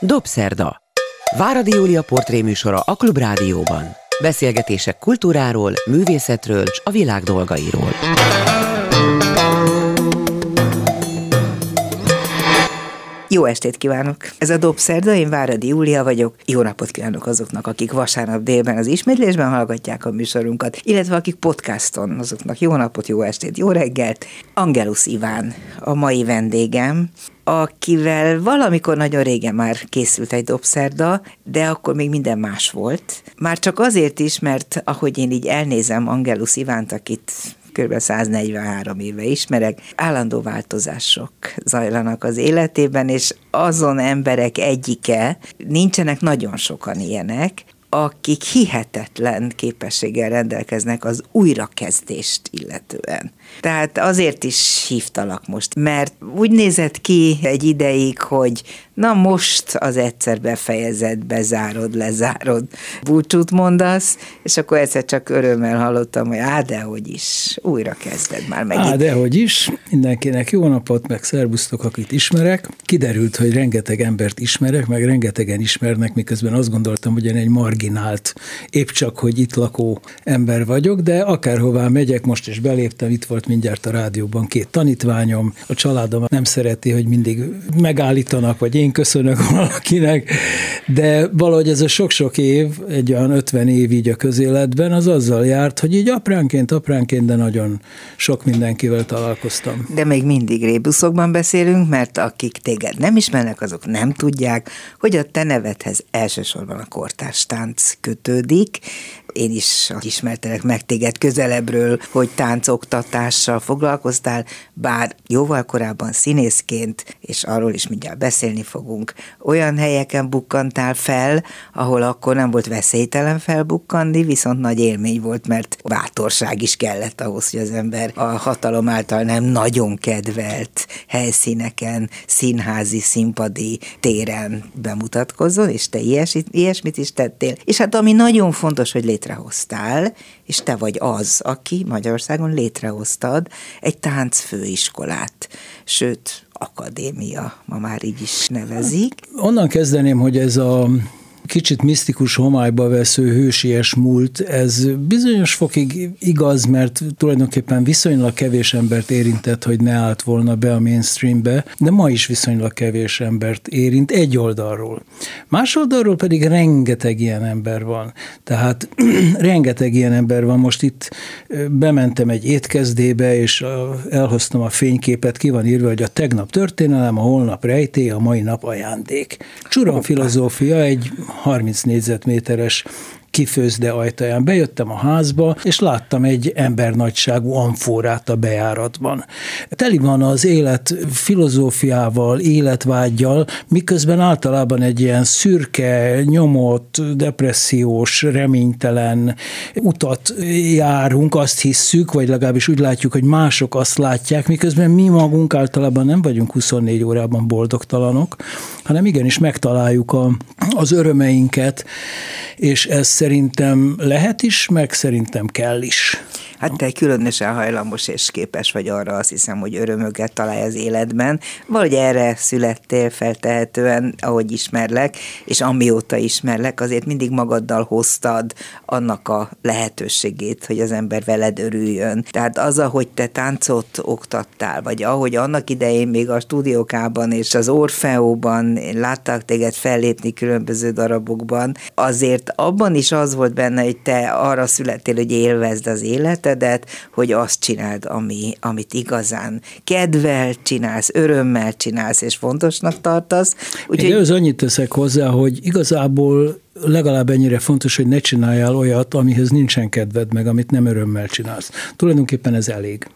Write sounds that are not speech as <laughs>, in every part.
Dobszerda. Váradi Júlia portréműsora a Klubrádióban. Beszélgetések kultúráról, művészetről és a világ dolgairól. Jó estét kívánok! Ez a Dobszerda, én Váradi Júlia vagyok. Jó napot kívánok azoknak, akik vasárnap délben az ismétlésben hallgatják a műsorunkat, illetve akik podcaston, azoknak jó napot, jó estét, jó reggelt. Angelus Iván a mai vendégem, akivel valamikor nagyon régen már készült egy dobszerda, de akkor még minden más volt. Már csak azért is, mert ahogy én így elnézem Angelus Ivánt, akit kb. 143 éve ismerek, állandó változások zajlanak az életében, és azon emberek egyike, nincsenek nagyon sokan ilyenek, akik hihetetlen képességgel rendelkeznek az újrakezdést illetően. Tehát azért is hívtalak most, mert úgy nézett ki egy ideig, hogy na most az egyszer befejezed, bezárod, lezárod, búcsút mondasz, és akkor egyszer csak örömmel hallottam, hogy á, dehogy is, újra kezded már megint. Á, dehogy is, mindenkinek jó napot, meg szervusztok, akit ismerek. Kiderült, hogy rengeteg embert ismerek, meg rengetegen ismernek, miközben azt gondoltam, hogy én egy marginált, épp csak, hogy itt lakó ember vagyok, de akárhová megyek, most is beléptem, itt volt mindjárt a rádióban két tanítványom, a családom nem szereti, hogy mindig megállítanak, vagy én köszönök <laughs> valakinek, de valahogy ez a sok-sok év, egy olyan 50 év így a közéletben, az azzal járt, hogy így apránként, apránként, de nagyon sok mindenkivel találkoztam. De még mindig rébuszokban beszélünk, mert akik téged nem ismernek, azok nem tudják, hogy a te nevedhez elsősorban a kortárs tánc kötődik, én is ismertelek meg téged közelebbről, hogy táncoktatással foglalkoztál, bár jóval korábban színészként, és arról is mindjárt beszélni fogunk, olyan helyeken bukkantál fel, ahol akkor nem volt veszélytelen felbukkanni, viszont nagy élmény volt, mert bátorság is kellett ahhoz, hogy az ember a hatalom által nem nagyon kedvelt helyszíneken, színházi, színpadi téren bemutatkozzon, és te ilyesmit, ilyesmit is tettél. És hát ami nagyon fontos, hogy létre létrehoztál, és te vagy az, aki Magyarországon létrehoztad egy táncfőiskolát, sőt, akadémia, ma már így is nevezik. Onnan kezdeném, hogy ez a kicsit misztikus homályba vesző hősies múlt, ez bizonyos fokig igaz, mert tulajdonképpen viszonylag kevés embert érintett, hogy ne állt volna be a mainstreambe, de ma is viszonylag kevés embert érint egy oldalról. Más oldalról pedig rengeteg ilyen ember van. Tehát <clears throat> rengeteg ilyen ember van. Most itt bementem egy étkezdébe, és elhoztam a fényképet, ki van írva, hogy a tegnap történelem, a holnap rejtély, a mai nap ajándék. Csuron filozófia egy 30 négyzetméteres kifőzde ajtaján. Bejöttem a házba, és láttam egy embernagyságú amforát a bejáratban. Teli van az élet filozófiával, életvágyjal, miközben általában egy ilyen szürke, nyomott, depressziós, reménytelen utat járunk, azt hisszük, vagy legalábbis úgy látjuk, hogy mások azt látják, miközben mi magunk általában nem vagyunk 24 órában boldogtalanok, hanem igenis megtaláljuk a, az örömeinket, és ez szerintem lehet is, meg szerintem kell is. Hát te különösen hajlamos és képes vagy arra, azt hiszem, hogy örömöket találj az életben. Vagy erre születtél feltehetően, ahogy ismerlek, és amióta ismerlek, azért mindig magaddal hoztad annak a lehetőségét, hogy az ember veled örüljön. Tehát az, ahogy te táncot oktattál, vagy ahogy annak idején még a stúdiókában és az Orfeóban láttak téged fellépni különböző darabokban, azért abban is az volt benne, hogy te arra születtél, hogy élvezd az élet, életedet, hogy azt csináld, ami, amit igazán kedvel csinálsz, örömmel csinálsz, és fontosnak tartasz. Úgyhogy... Én az annyit teszek hozzá, hogy igazából legalább ennyire fontos, hogy ne csináljál olyat, amihez nincsen kedved, meg amit nem örömmel csinálsz. Tulajdonképpen ez elég.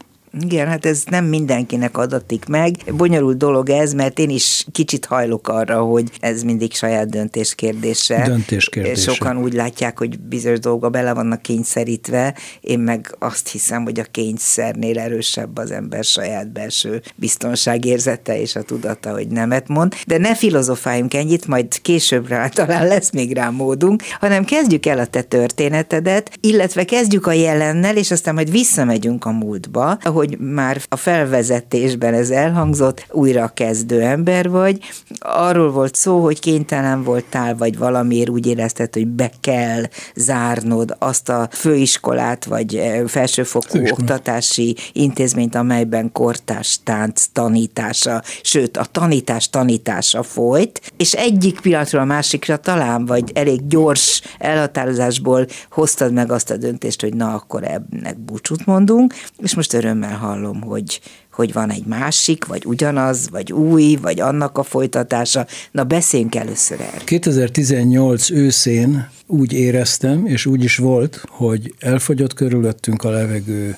Igen, hát ez nem mindenkinek adatik meg. Bonyolult dolog ez, mert én is kicsit hajlok arra, hogy ez mindig saját döntés kérdése. Döntés kérdése. Sokan úgy látják, hogy bizonyos dolgok bele vannak kényszerítve, én meg azt hiszem, hogy a kényszernél erősebb az ember saját belső biztonságérzete és a tudata, hogy nemet mond. De ne filozofáljunk ennyit, majd későbbre <laughs> talán lesz még rá módunk, hanem kezdjük el a te történetedet, illetve kezdjük a jelennel, és aztán majd visszamegyünk a múltba, ahol ahogy már a felvezetésben ez elhangzott, újra kezdő ember vagy. Arról volt szó, hogy kénytelen voltál, vagy valamiért úgy érezted, hogy be kell zárnod azt a főiskolát, vagy eh, felsőfokú Főiskolát. oktatási intézményt, amelyben kortás tánc tanítása, sőt a tanítás tanítása folyt, és egyik pillanatról a másikra talán, vagy elég gyors elhatározásból hoztad meg azt a döntést, hogy na akkor ennek búcsút mondunk, és most örömmel hallom, hogy, hogy van egy másik, vagy ugyanaz, vagy új, vagy annak a folytatása. Na beszéljünk először erről. 2018 őszén úgy éreztem, és úgy is volt, hogy elfogyott körülöttünk a levegő,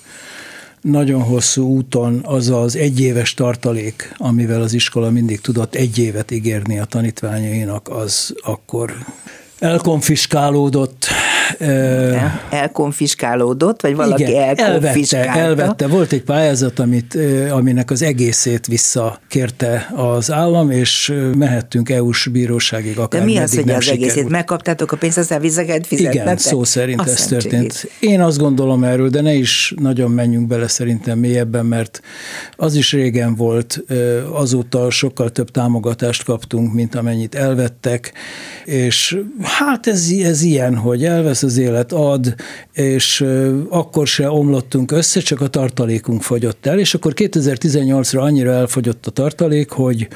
nagyon hosszú úton az az egyéves tartalék, amivel az iskola mindig tudott egy évet ígérni a tanítványainak, az akkor elkonfiskálódott, el, elkonfiskálódott, vagy valaki igen, elkonfiskálta? Elvette, elvette. Volt egy pályázat, amit, aminek az egészét visszakérte az állam, és mehettünk EU-s bíróságig akár De mi az, hogy az sikerült. egészét megkaptátok a pénzt, aztán vissza kellett fizetni? Igen, szó szerint azt ez történt. Segít. Én azt gondolom erről, de ne is nagyon menjünk bele szerintem mélyebben, mert az is régen volt, azóta sokkal több támogatást kaptunk, mint amennyit elvettek, és hát ez, ez ilyen, hogy elvesz az élet ad, és akkor se omlottunk össze, csak a tartalékunk fogyott el, és akkor 2018-ra annyira elfogyott a tartalék, hogy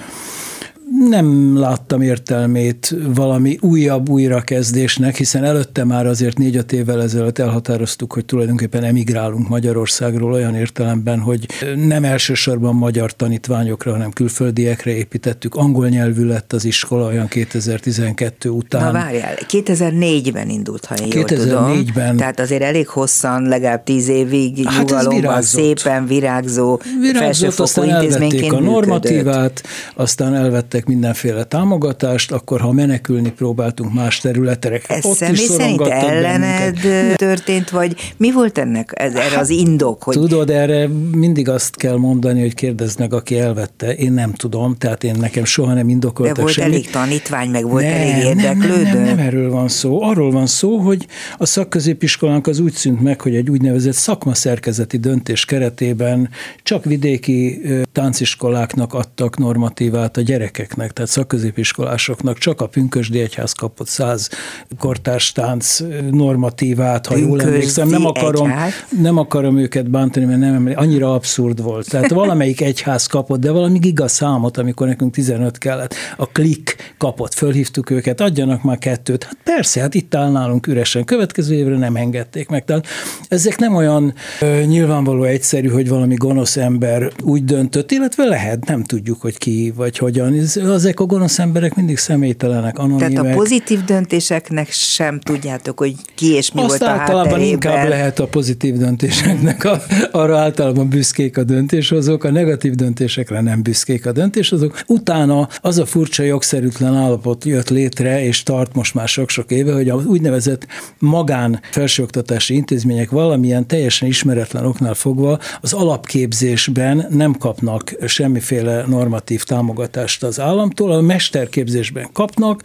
nem láttam értelmét valami újabb újrakezdésnek, hiszen előtte már azért négy-öt évvel ezelőtt elhatároztuk, hogy tulajdonképpen emigrálunk Magyarországról olyan értelemben, hogy nem elsősorban magyar tanítványokra, hanem külföldiekre építettük. Angol nyelvű lett az iskola olyan 2012 után. Na várjál, 2004-ben indult, ha én 2004-ben. Tudom. Tehát azért elég hosszan, legalább tíz évig hát nyugalomban, szépen virágzó, virágzott, aztán elvették a normatívát, működött. aztán elvettek mindenféle támogatást, akkor ha menekülni próbáltunk más területre, Ez ott személy is szerint ellened bennünket. <laughs> történt, vagy mi volt ennek ez, erre az indok? Hogy... Tudod, erre mindig azt kell mondani, hogy kérdezd meg, aki elvette. Én nem tudom, tehát én nekem soha nem indokoltak De volt semmit. elég tanítvány, meg volt nem, elég érdeklődő? Nem, nem, nem, nem erről van szó. Arról van szó, hogy a szakközépiskolánk az úgy szűnt meg, hogy egy úgynevezett szakmaszerkezeti döntés keretében csak vidéki tánciskoláknak adtak normatívát a gyerekek gyerekeknek, tehát szakközépiskolásoknak csak a Pünkösdi Egyház kapott száz kortárs tánc normatívát, ha Pünkösdi jól emlékszem. Nem akarom, nem akarom őket bántani, mert nem annyira abszurd volt. Tehát valamelyik egyház kapott, de valami giga számot, amikor nekünk 15 kellett. A klik kapott, fölhívtuk őket, adjanak már kettőt. Hát persze, hát itt áll nálunk üresen. Következő évre nem engedték meg. Tehát ezek nem olyan ö, nyilvánvaló egyszerű, hogy valami gonosz ember úgy döntött, illetve lehet, nem tudjuk, hogy ki vagy hogyan. Ez ezek a gonosz emberek mindig személytelenek, anonimek. Tehát a pozitív döntéseknek sem tudjátok, hogy ki és mi Azt volt a általában inkább lehet a pozitív döntéseknek, a, arra általában büszkék a döntéshozók, a negatív döntésekre nem büszkék a döntéshozók. Utána az a furcsa jogszerűtlen állapot jött létre, és tart most már sok-sok éve, hogy a úgynevezett magán felsőoktatási intézmények valamilyen teljesen ismeretlen oknál fogva az alapképzésben nem kapnak semmiféle normatív támogatást az állam, államtól, a mesterképzésben kapnak,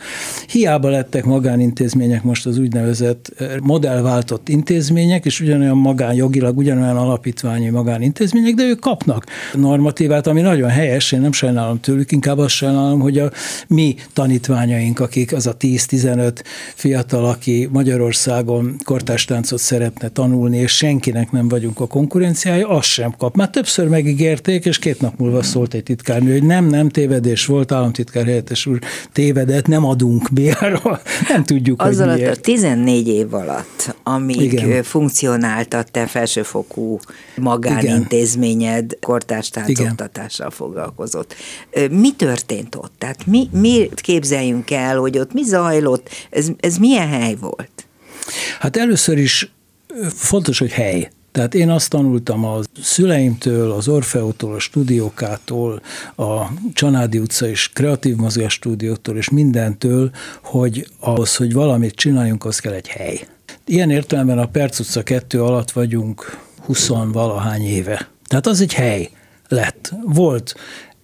hiába lettek magánintézmények most az úgynevezett eh, modellváltott intézmények, és ugyanolyan magánjogilag, ugyanolyan alapítványi magánintézmények, de ők kapnak normatívát, ami nagyon helyes, én nem sajnálom tőlük, inkább azt sajnálom, hogy a mi tanítványaink, akik az a 10-15 fiatal, aki Magyarországon kortástáncot szeretne tanulni, és senkinek nem vagyunk a konkurenciája, azt sem kap. Már többször megígérték, és két nap múlva szólt egy titkárnő, hogy nem, nem tévedés volt, államtitkár helyettes úr tévedett, nem adunk bérra, <laughs> nem tudjuk, Az hogy alatt miért. a 14 év alatt, amíg Igen. funkcionált a te felsőfokú magánintézményed kortárs táncoktatással foglalkozott. Mi történt ott? Tehát mi, mi képzeljünk el, hogy ott mi zajlott? Ez, ez milyen hely volt? Hát először is fontos, hogy hely. Tehát én azt tanultam a szüleimtől, az Orfeótól, a stúdiókától, a Csanádi utca és kreatív mozgás stúdiótól és mindentől, hogy ahhoz, hogy valamit csináljunk, az kell egy hely. Ilyen értelemben a Perc utca 2 alatt vagyunk 20 valahány éve. Tehát az egy hely lett. Volt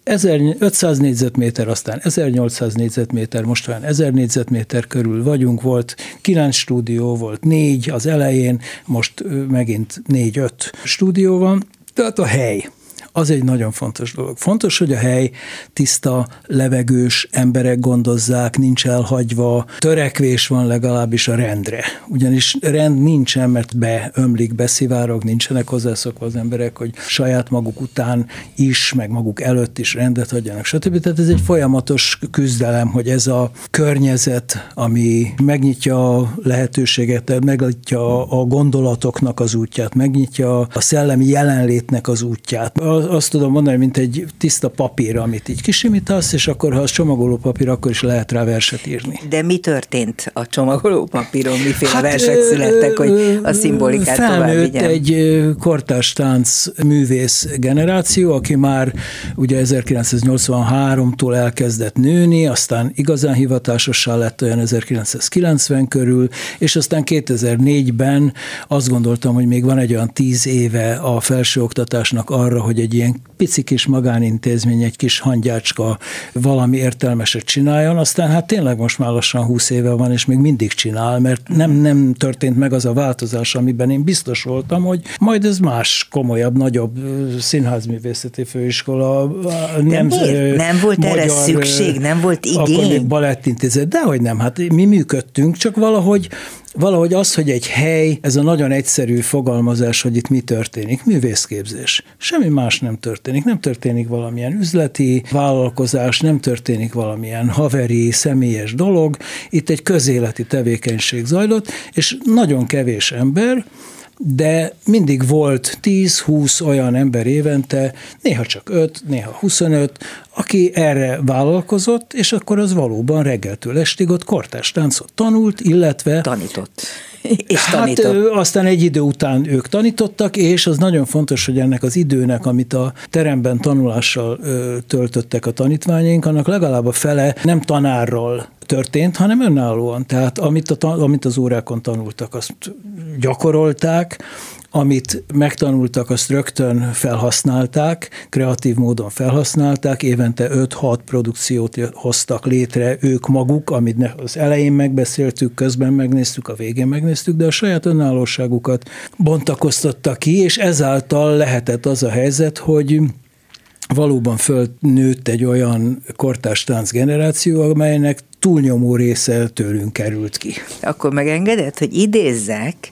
1500 négyzetméter, aztán 1800 négyzetméter, most olyan 1000 négyzetméter körül vagyunk, volt 9 stúdió, volt 4 az elején, most megint 4-5 stúdió van, Tehát a hely az egy nagyon fontos dolog. Fontos, hogy a hely tiszta, levegős, emberek gondozzák, nincs elhagyva, törekvés van legalábbis a rendre. Ugyanis rend nincsen, mert beömlik, beszivárog, nincsenek hozzászokva az emberek, hogy saját maguk után is, meg maguk előtt is rendet hagyjanak, stb. Tehát ez egy folyamatos küzdelem, hogy ez a környezet, ami megnyitja a lehetőséget, megnyitja a gondolatoknak az útját, megnyitja a szellemi jelenlétnek az útját azt tudom mondani, mint egy tiszta papír, amit így kisimítasz, és akkor, ha az csomagoló papír, akkor is lehet rá verset írni. De mi történt a csomagoló papíron? Miféle hát, versek születtek, hogy a szimbolikát tovább egy kortárs tánc művész generáció, aki már ugye 1983-tól elkezdett nőni, aztán igazán hivatásossá lett olyan 1990 körül, és aztán 2004-ben azt gondoltam, hogy még van egy olyan tíz éve a felsőoktatásnak arra, hogy egy ilyen pici kis magánintézmény, egy kis hangyácska valami értelmeset csináljon, aztán hát tényleg most már lassan 20 éve van, és még mindig csinál, mert nem, nem történt meg az a változás, amiben én biztos voltam, hogy majd ez más, komolyabb, nagyobb színházművészeti főiskola. Nem, De nem volt magyar, erre szükség, nem volt igény? Akkor még balettintézet, dehogy nem, hát mi működtünk, csak valahogy valahogy az, hogy egy hely, ez a nagyon egyszerű fogalmazás, hogy itt mi történik, művészképzés. Semmi más nem történik. Nem történik valamilyen üzleti vállalkozás, nem történik valamilyen haveri, személyes dolog. Itt egy közéleti tevékenység zajlott, és nagyon kevés ember, de mindig volt 10-20 olyan ember évente, néha csak 5, néha 25, aki erre vállalkozott, és akkor az valóban reggeltől estig ott kortás táncot tanult, illetve... Tanított. <laughs> és tanított. Hát aztán egy idő után ők tanítottak, és az nagyon fontos, hogy ennek az időnek, amit a teremben tanulással töltöttek a tanítványaink, annak legalább a fele nem tanárral történt, hanem önállóan. Tehát amit, a, amit az órákon tanultak, azt gyakorolták, amit megtanultak, azt rögtön felhasználták, kreatív módon felhasználták, évente 5-6 produkciót hoztak létre ők maguk, amit az elején megbeszéltük, közben megnéztük, a végén megnéztük, de a saját önállóságukat bontakoztattak ki, és ezáltal lehetett az a helyzet, hogy valóban fölnőtt egy olyan kortárs tánc generáció, amelynek túlnyomó része tőlünk került ki. Akkor megengedett, hogy idézzek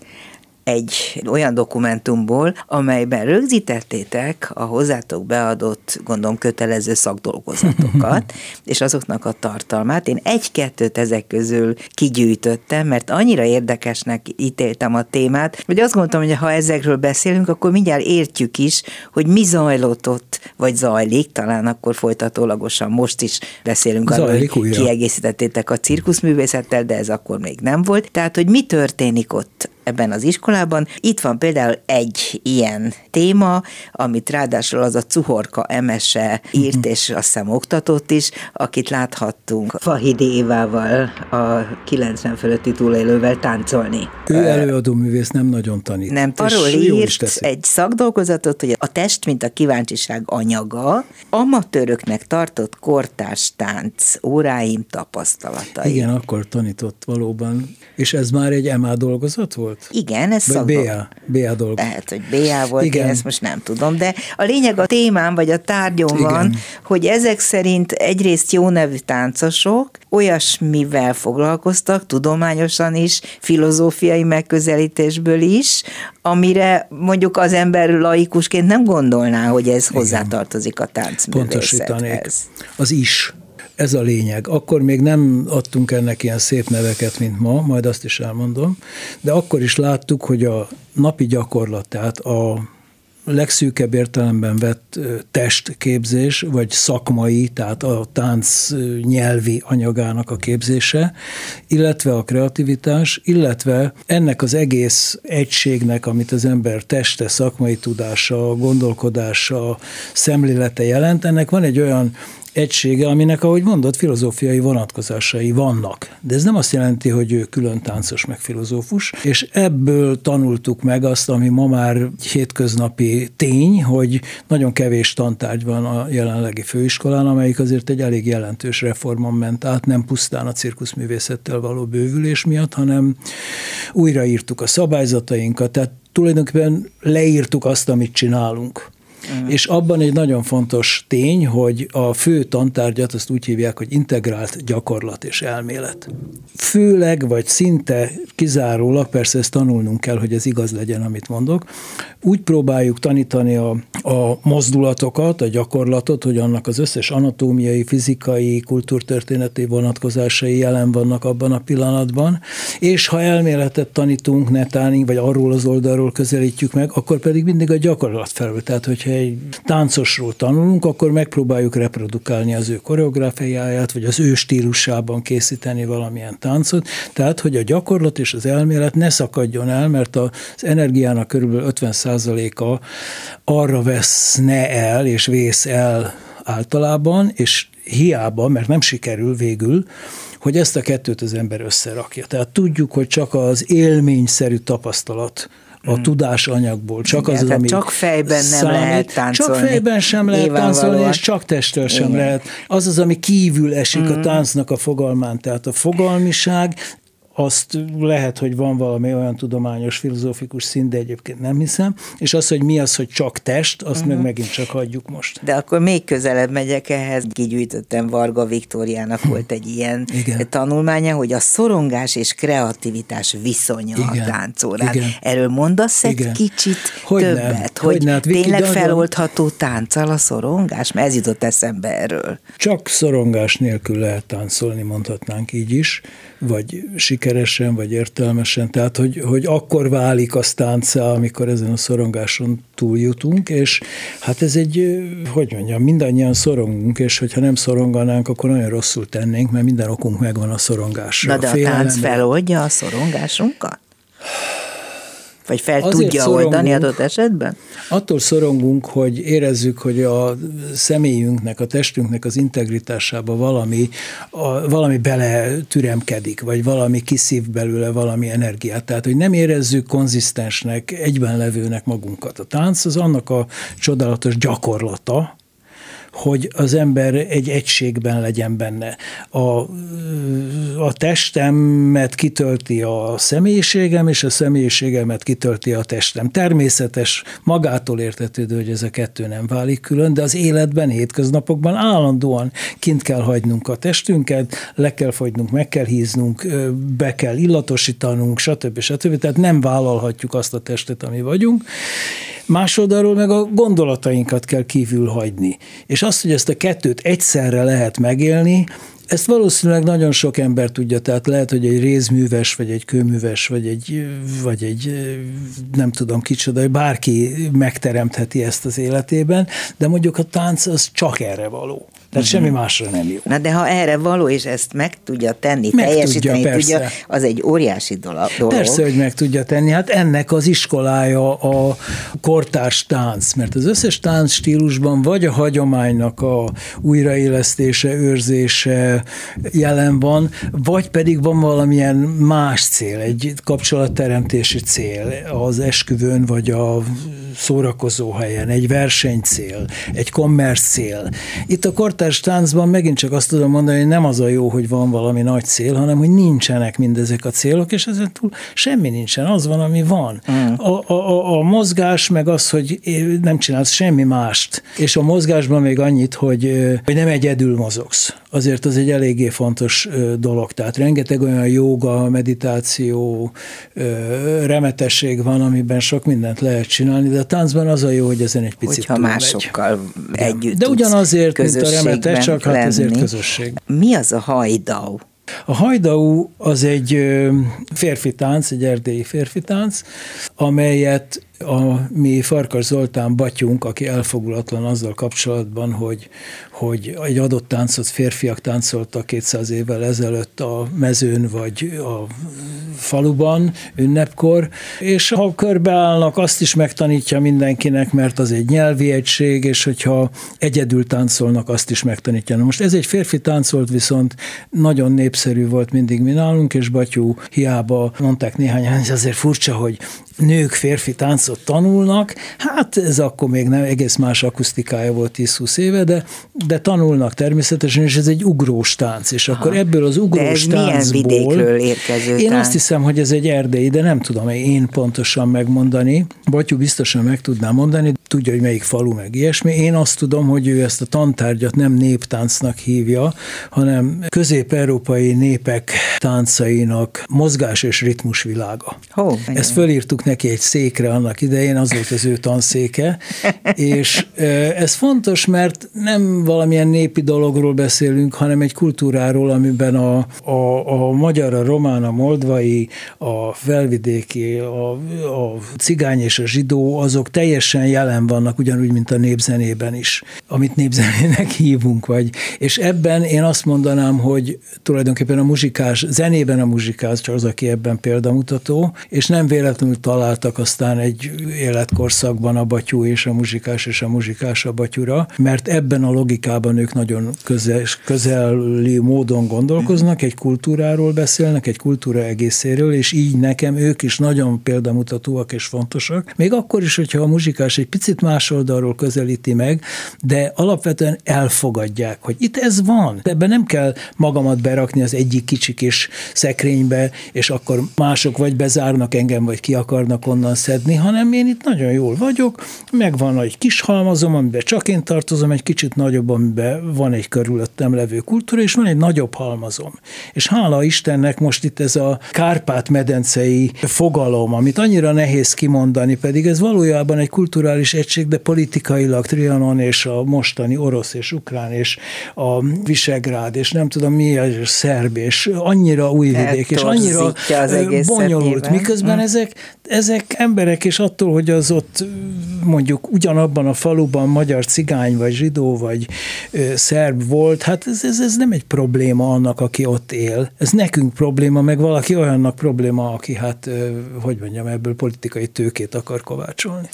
egy olyan dokumentumból, amelyben rögzítettétek a hozzátok beadott, gondolom, kötelező szakdolgozatokat, <laughs> és azoknak a tartalmát. Én egy-kettőt ezek közül kigyűjtöttem, mert annyira érdekesnek ítéltem a témát, hogy azt gondoltam, hogy ha ezekről beszélünk, akkor mindjárt értjük is, hogy mi zajlott ott, vagy zajlik, talán akkor folytatólagosan most is beszélünk arról, hogy kiegészítettétek a cirkuszművészettel, de ez akkor még nem volt. Tehát, hogy mi történik ott ebben az iskolában. Itt van például egy ilyen téma, amit ráadásul az a Cuhorka Emese írt, mhm. és azt hiszem oktatott is, akit láthattunk Fahidi Évával, a 90 fölötti túlélővel táncolni. Ő előadó művész nem nagyon tanít. Nem, arról írt egy szakdolgozatot, hogy a test, mint a kíváncsiság anyaga, amatőröknek tartott kortárs tánc óráim tapasztalatai. Igen, akkor tanított valóban. És ez már egy EMA dolgozat volt? Volt? Igen, ez Vagy BA, BA dolog. Lehet, hogy BA volt, Igen. én ezt most nem tudom, de a lényeg a témám, vagy a tárgyom Igen. van, hogy ezek szerint egyrészt jó nevű táncosok olyasmivel foglalkoztak, tudományosan is, filozófiai megközelítésből is, amire mondjuk az ember laikusként nem gondolná, hogy ez Igen. hozzátartozik a táncművészethez. Az is ez a lényeg. Akkor még nem adtunk ennek ilyen szép neveket, mint ma, majd azt is elmondom, de akkor is láttuk, hogy a napi gyakorlat, tehát a legszűkebb értelemben vett testképzés, vagy szakmai, tehát a tánc nyelvi anyagának a képzése, illetve a kreativitás, illetve ennek az egész egységnek, amit az ember teste, szakmai tudása, gondolkodása, szemlélete jelent, ennek van egy olyan egysége, aminek, ahogy mondott, filozófiai vonatkozásai vannak. De ez nem azt jelenti, hogy ő külön táncos meg filozófus, és ebből tanultuk meg azt, ami ma már hétköznapi tény, hogy nagyon kevés tantárgy van a jelenlegi főiskolán, amelyik azért egy elég jelentős reformon ment át, nem pusztán a cirkuszművészettel való bővülés miatt, hanem újraírtuk a szabályzatainkat, tehát tulajdonképpen leírtuk azt, amit csinálunk. Uh-huh. És abban egy nagyon fontos tény, hogy a fő tantárgyat azt úgy hívják, hogy integrált gyakorlat és elmélet. Főleg, vagy szinte kizárólag, persze ezt tanulnunk kell, hogy ez igaz legyen, amit mondok, úgy próbáljuk tanítani a, a mozdulatokat, a gyakorlatot, hogy annak az összes anatómiai, fizikai, kultúrtörténeti vonatkozásai jelen vannak abban a pillanatban, és ha elméletet tanítunk netán, vagy arról az oldalról közelítjük meg, akkor pedig mindig a gyakorlat felül. Tehát, hogyha egy táncosról tanulunk, akkor megpróbáljuk reprodukálni az ő koreográfiáját, vagy az ő stílusában készíteni valamilyen táncot. Tehát, hogy a gyakorlat és az elmélet ne szakadjon el, mert az energiának körülbelül 50%-a arra veszne el, és vész el általában, és hiába, mert nem sikerül végül, hogy ezt a kettőt az ember összerakja. Tehát tudjuk, hogy csak az élményszerű tapasztalat a hmm. tudásanyagból. Csak Igen, az, ami csak fejben nem számít, lehet táncolni. Csak fejben sem lehet táncolni, és csak testtel sem Igen. lehet. Az az, ami kívül esik hmm. a táncnak a fogalmán. Tehát a fogalmiság azt lehet, hogy van valami olyan tudományos, filozófikus szint, de egyébként nem hiszem, és az, hogy mi az, hogy csak test, azt uh-huh. meg mhm. megint csak hagyjuk most. De akkor még közelebb megyek ehhez, kigyűjtöttem Varga Viktóriának hm. volt egy ilyen Igen. tanulmánya, hogy a szorongás és kreativitás viszonya Igen. a táncórán. Igen. Erről mondasz egy Igen. kicsit hogy többet, nem. hogy, hogy nem. tényleg Viki, feloldható tánccal a szorongás? Mert ez jutott eszembe erről. Csak szorongás nélkül lehet táncolni, mondhatnánk így is, vagy siker sikeresen, vagy értelmesen, tehát hogy, hogy akkor válik a táncá, amikor ezen a szorongáson túljutunk, és hát ez egy, hogy mondjam, mindannyian szorongunk, és hogyha nem szoronganánk, akkor nagyon rosszul tennénk, mert minden okunk megvan a szorongásra. Na de a, a tánc feloldja a szorongásunkat? Vagy fel Azért tudja oldani adott esetben? Attól szorongunk, hogy érezzük, hogy a személyünknek, a testünknek az integritásába valami, a, valami bele türemkedik, vagy valami kiszív belőle valami energiát. Tehát, hogy nem érezzük konzisztensnek, egyben levőnek magunkat. A tánc az annak a csodálatos gyakorlata, hogy az ember egy egységben legyen benne. A, a testemet kitölti a személyiségem, és a személyiségemet kitölti a testem. Természetes, magától értetődő, hogy ez a kettő nem válik külön, de az életben, hétköznapokban állandóan kint kell hagynunk a testünket, le kell fogynunk, meg kell híznunk, be kell illatosítanunk, stb. stb. Tehát nem vállalhatjuk azt a testet, ami vagyunk. Másodarról meg a gondolatainkat kell kívül hagyni. És azt, hogy ezt a kettőt egyszerre lehet megélni, ezt valószínűleg nagyon sok ember tudja, tehát lehet, hogy egy rézműves, vagy egy kőműves, vagy egy, vagy egy nem tudom kicsoda, bárki megteremtheti ezt az életében, de mondjuk a tánc az csak erre való. Tehát uh-huh. semmi másra nem jó. Na de ha erre való, és ezt meg tudja tenni, meg teljesíteni tudja, tudja, az egy óriási dolog. Persze, hogy meg tudja tenni. Hát ennek az iskolája a kortárs tánc, mert az összes tánc stílusban vagy a hagyománynak a újraélesztése, őrzése jelen van, vagy pedig van valamilyen más cél, egy kapcsolatteremtési cél az esküvőn, vagy a szórakozó helyen, egy versenycél, egy kommersz cél. Itt a kortárs táncban megint csak azt tudom mondani, hogy nem az a jó, hogy van valami nagy cél, hanem hogy nincsenek mindezek a célok, és ezen túl semmi nincsen, az van, ami van. Mm. A, a, a mozgás meg az, hogy nem csinálsz semmi mást, és a mozgásban még annyit, hogy, hogy nem egyedül mozogsz. Azért az egy eléggé fontos dolog. Tehát rengeteg olyan joga, meditáció, remetesség van, amiben sok mindent lehet csinálni, de a táncban az a jó, hogy ezen egy picit Hogyha másokkal megy. együtt De ugyanazért, mint a remete, csak lenni. hát ezért közösség. Mi az a hajdau? A hajdau az egy férfi tánc, egy erdélyi férfi tánc, amelyet a mi Farkas Zoltán batyunk, aki elfogulatlan azzal kapcsolatban, hogy, hogy egy adott táncot férfiak táncoltak 200 évvel ezelőtt a mezőn vagy a faluban ünnepkor, és ha körbeállnak, azt is megtanítja mindenkinek, mert az egy nyelvi egység, és hogyha egyedül táncolnak, azt is megtanítja. Na most ez egy férfi táncolt, viszont nagyon népszerű volt mindig mi nálunk, és Batyú hiába mondták néhány, hogy azért furcsa, hogy nők férfi táncot tanulnak, hát ez akkor még nem egész más akusztikája volt 10-20 éve, de, de tanulnak természetesen, és ez egy ugrós tánc, és akkor Aha. ebből az ugrós de ez táncból... milyen vidékről érkező Én azt hiszem, hiszem, hogy ez egy erdei, de nem tudom én pontosan megmondani. Batyú biztosan meg tudná mondani, tudja, hogy melyik falu meg ilyesmi. Én azt tudom, hogy ő ezt a tantárgyat nem néptáncnak hívja, hanem közép-európai népek táncainak mozgás és ritmus világa. Hó, Ezt fölírtuk neki egy székre annak idején, az volt az ő tanszéke, és ez fontos, mert nem valamilyen népi dologról beszélünk, hanem egy kultúráról, amiben a, a, a magyar, a román, a moldvai, a felvidéki, a, a cigány és a zsidó, azok teljesen jelen vannak, ugyanúgy, mint a népzenében is, amit népzenének <laughs> hívunk, vagy. És ebben én azt mondanám, hogy tulajdonképpen a muzsikás, zenében a muzsikás csak az, aki ebben példamutató, és nem véletlenül találtak aztán egy életkorszakban a batyú és a muzsikás és a muzsikás a batyura, mert ebben a logikában ők nagyon közel, közeli módon gondolkoznak, egy kultúráról beszélnek, egy kultúra egészéről, és így nekem ők is nagyon példamutatóak és fontosak. Még akkor is, hogyha a muzsikás egy picit más oldalról közelíti meg, de alapvetően elfogadják, hogy itt ez van. Ebben nem kell magamat berakni az egyik kicsi kis szekrénybe, és akkor mások vagy bezárnak engem, vagy ki akarnak onnan szedni, hanem én itt nagyon jól vagyok, megvan egy kis halmazom, amiben csak én tartozom, egy kicsit nagyobb, amiben van egy körülöttem levő kultúra, és van egy nagyobb halmazom. És hála Istennek most itt ez a Kárpát-medencei fogalom, amit annyira nehéz kimondani, pedig ez valójában egy kulturális egység, de politikailag Trianon és a mostani orosz és ukrán és a Visegrád, és nem tudom mi, és szerb, és annyira újvidék, és annyira bonyolult, miközben hm. ezek, ezek emberek, és attól, hogy az ott mondjuk ugyanabban a faluban magyar cigány, vagy zsidó, vagy szerb volt, hát ez, ez, ez nem egy probléma annak, aki ott él. Ez nekünk probléma, meg valaki olyannak probléma, aki hát, hogy mondjam, ebből politikai tőkét akar kovácsolni.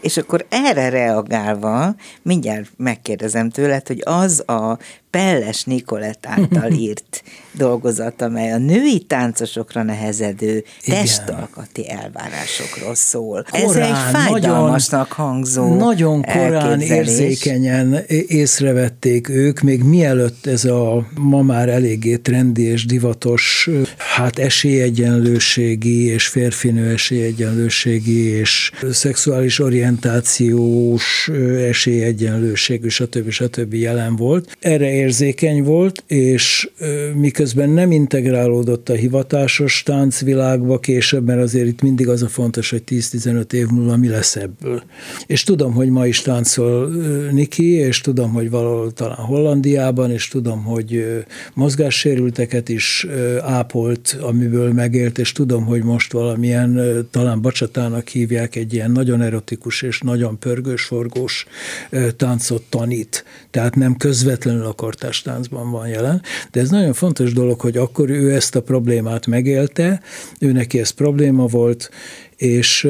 És akkor erre reagálva mindjárt megkérdezem tőled, hogy az a Pelles Nikolett által <laughs> írt dolgozat, amely a női táncosokra nehezedő Igen. testalkati elvárásokról szól. Korán, Ez egy fájdalmasnak nagyon, hangzó Nagyon korán érzékenyen észrevették ők, még mielőtt ez a ma már eléggé trendi és divatos, hát esélyegyenlőségi és férfinő esélyegyenlőségi és szexuális orientációs esélyegyenlőség, stb. stb. jelen volt. Erre érzékeny volt, és miközben nem integrálódott a hivatásos táncvilágba később, mert azért itt mindig az a fontos, hogy 10-15 év múlva mi lesz ebből. És tudom, hogy ma is táncol Niki, és tudom, hogy valahol talán Hollandiában, és tudom, hogy mozgássérülteket is ápolt, amiből megélt, és tudom, hogy most valamilyen, talán bacsatának hívják, egy ilyen nagyon erotikus és nagyon pörgős, forgós táncot tanít. Tehát nem közvetlenül akar kortástáncban van jelen, de ez nagyon fontos dolog, hogy akkor ő ezt a problémát megélte, ő neki ez probléma volt, és,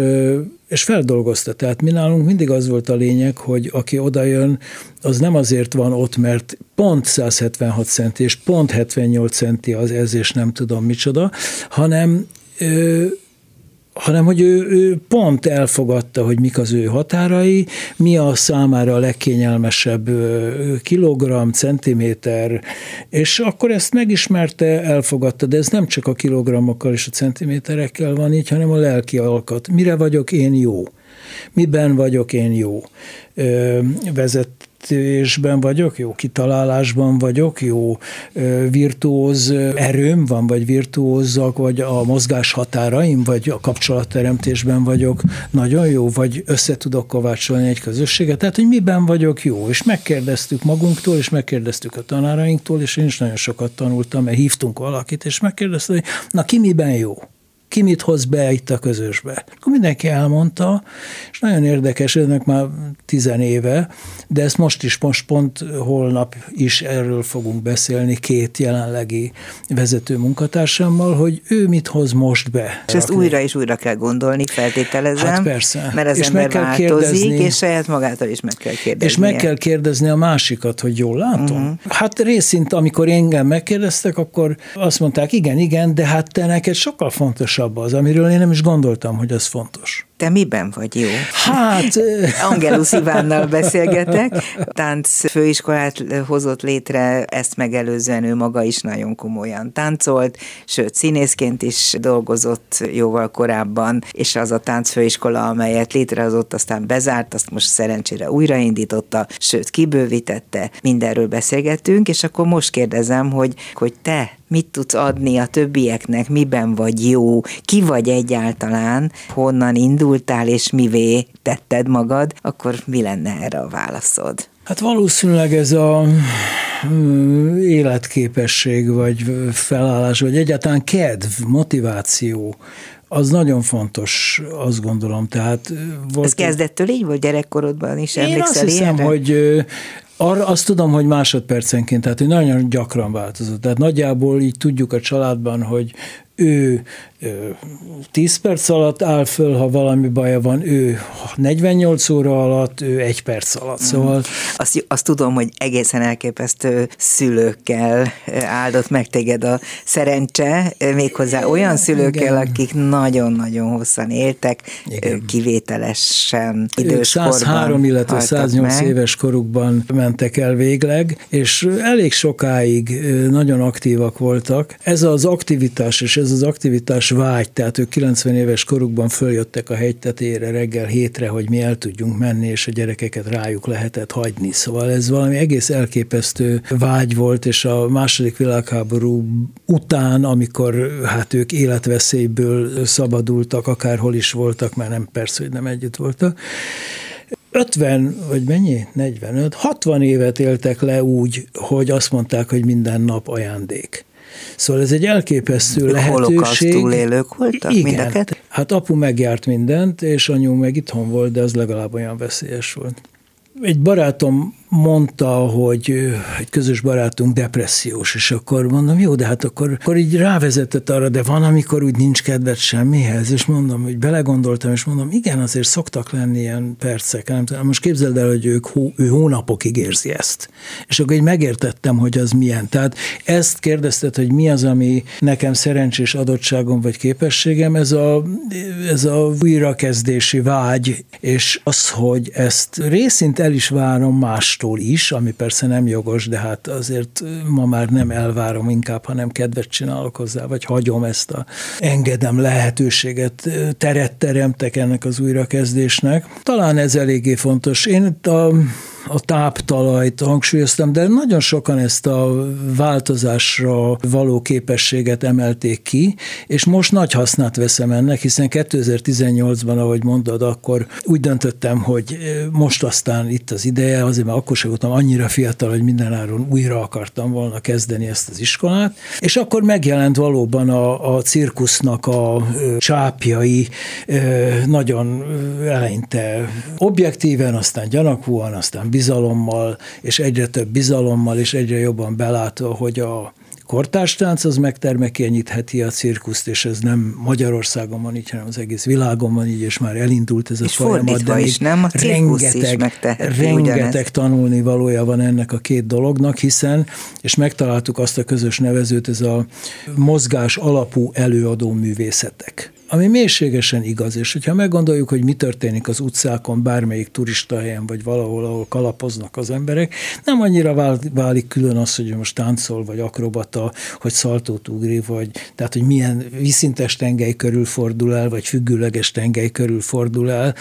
és feldolgozta. Tehát mi nálunk mindig az volt a lényeg, hogy aki odajön, az nem azért van ott, mert pont 176 centi, és pont 78 centi az ez, és nem tudom micsoda, hanem hanem hogy ő, ő pont elfogadta, hogy mik az ő határai, mi a számára a legkényelmesebb kilogramm, centiméter, és akkor ezt megismerte, elfogadta, de ez nem csak a kilogrammokkal és a centiméterekkel van így, hanem a lelki alkat. Mire vagyok én jó? Miben vagyok én jó? Vezet vezetésben vagyok, jó kitalálásban vagyok, jó virtuóz erőm van, vagy virtuózak, vagy a mozgás határaim, vagy a kapcsolatteremtésben vagyok nagyon jó, vagy össze tudok kovácsolni egy közösséget. Tehát, hogy miben vagyok jó. És megkérdeztük magunktól, és megkérdeztük a tanárainktól, és én is nagyon sokat tanultam, mert hívtunk valakit, és megkérdeztem, hogy na ki miben jó ki mit hoz be itt a közösbe. Akkor mindenki elmondta, és nagyon érdekes, ennek már tizen éve, de ezt most is, most pont holnap is erről fogunk beszélni két jelenlegi vezető munkatársammal, hogy ő mit hoz most be. És ezt újra és újra kell gondolni, feltételezem. Hát persze. Mert az és ember meg kell változik, kérdezni, és saját magától is meg kell kérdezni. És meg kell kérdezni a másikat, hogy jól látom. Uh-huh. Hát részint, amikor engem megkérdeztek, akkor azt mondták, igen, igen, de hát te neked sokkal fontosabb fontosabb az, amiről én nem is gondoltam, hogy az fontos. Te miben vagy jó? Hát... <laughs> Angelus Ivánnal beszélgetek, tánc főiskolát hozott létre, ezt megelőzően ő maga is nagyon komolyan táncolt, sőt színészként is dolgozott jóval korábban, és az a táncfőiskola, amelyet létrehozott, aztán bezárt, azt most szerencsére újraindította, sőt kibővítette, mindenről beszélgettünk, és akkor most kérdezem, hogy, hogy te mit tudsz adni a többieknek, miben vagy jó, ki vagy egyáltalán, honnan indultál és mivé tetted magad, akkor mi lenne erre a válaszod? Hát valószínűleg ez a életképesség, vagy felállás, vagy egyáltalán kedv, motiváció, az nagyon fontos, azt gondolom. Tehát volt Ez kezdettől így volt gyerekkorodban is? Én azt hiszem, ilyenre? hogy arra azt tudom, hogy másodpercenként, tehát hogy nagyon gyakran változott. Tehát nagyjából így tudjuk a családban, hogy ő 10 perc alatt áll föl, ha valami baja van, ő 48 óra alatt, ő egy perc alatt. Szóval... Azt, azt tudom, hogy egészen elképesztő szülőkkel áldott meg téged a szerencse, méghozzá olyan szülőkkel, Igen. akik nagyon-nagyon hosszan éltek, Igen. kivételesen időskorban. 103, illetve 108 meg. éves korukban mentek el végleg, és elég sokáig nagyon aktívak voltak. Ez az aktivitás és ez az aktivitás vágy, tehát ők 90 éves korukban följöttek a hegytetére reggel hétre, hogy mi el tudjunk menni, és a gyerekeket rájuk lehetett hagyni. Szóval ez valami egész elképesztő vágy volt, és a második világháború után, amikor hát ők életveszélyből szabadultak, akárhol is voltak, mert nem persze, hogy nem együtt voltak, 50, vagy mennyi? 45, 60 évet éltek le úgy, hogy azt mondták, hogy minden nap ajándék. Szóval ez egy elképesztő lehetőség. túlélők voltak Igen. Mindeket? Hát apu megjárt mindent, és anyu meg itthon volt, de az legalább olyan veszélyes volt. Egy barátom mondta, hogy egy közös barátunk depressziós, és akkor mondom, jó, de hát akkor, akkor így rávezetett arra, de van, amikor úgy nincs kedved semmihez, és mondom, hogy belegondoltam, és mondom, igen, azért szoktak lenni ilyen percek, nem tudom, most képzeld el, hogy ők, ő hónapokig érzi ezt. És akkor így megértettem, hogy az milyen. Tehát ezt kérdezted, hogy mi az, ami nekem szerencsés adottságom vagy képességem, ez a, ez a újrakezdési vágy, és az, hogy ezt részint el is várom más mástól is, ami persze nem jogos, de hát azért ma már nem elvárom inkább, hanem kedvet csinálok hozzá, vagy hagyom ezt a engedem lehetőséget, teret teremtek ennek az újrakezdésnek. Talán ez eléggé fontos. Én itt a a táptalajt hangsúlyoztam, de nagyon sokan ezt a változásra való képességet emelték ki, és most nagy hasznát veszem ennek, hiszen 2018-ban, ahogy mondod, akkor úgy döntöttem, hogy most aztán itt az ideje, azért mert akkor sem voltam annyira fiatal, hogy mindenáron újra akartam volna kezdeni ezt az iskolát, és akkor megjelent valóban a, a cirkusznak a csápjai nagyon eleinte objektíven, aztán gyanakúan, aztán bizalommal, és egyre több bizalommal, és egyre jobban belátva, hogy a kortárstánc az megtermekényítheti a cirkuszt, és ez nem Magyarországon van így, hanem az egész világon van így, és már elindult ez a és folyamat. De is, nem? A rengeteg, is rengeteg tanulni valója van ennek a két dolognak, hiszen, és megtaláltuk azt a közös nevezőt, ez a mozgás alapú előadó művészetek ami mélységesen igaz, és hogyha meggondoljuk, hogy mi történik az utcákon, bármelyik turista helyen, vagy valahol, ahol kalapoznak az emberek, nem annyira válik külön az, hogy most táncol, vagy akrobata, hogy szaltót ugri, vagy tehát, hogy milyen viszintes tengely körül fordul el, vagy függőleges tengely körül fordul el.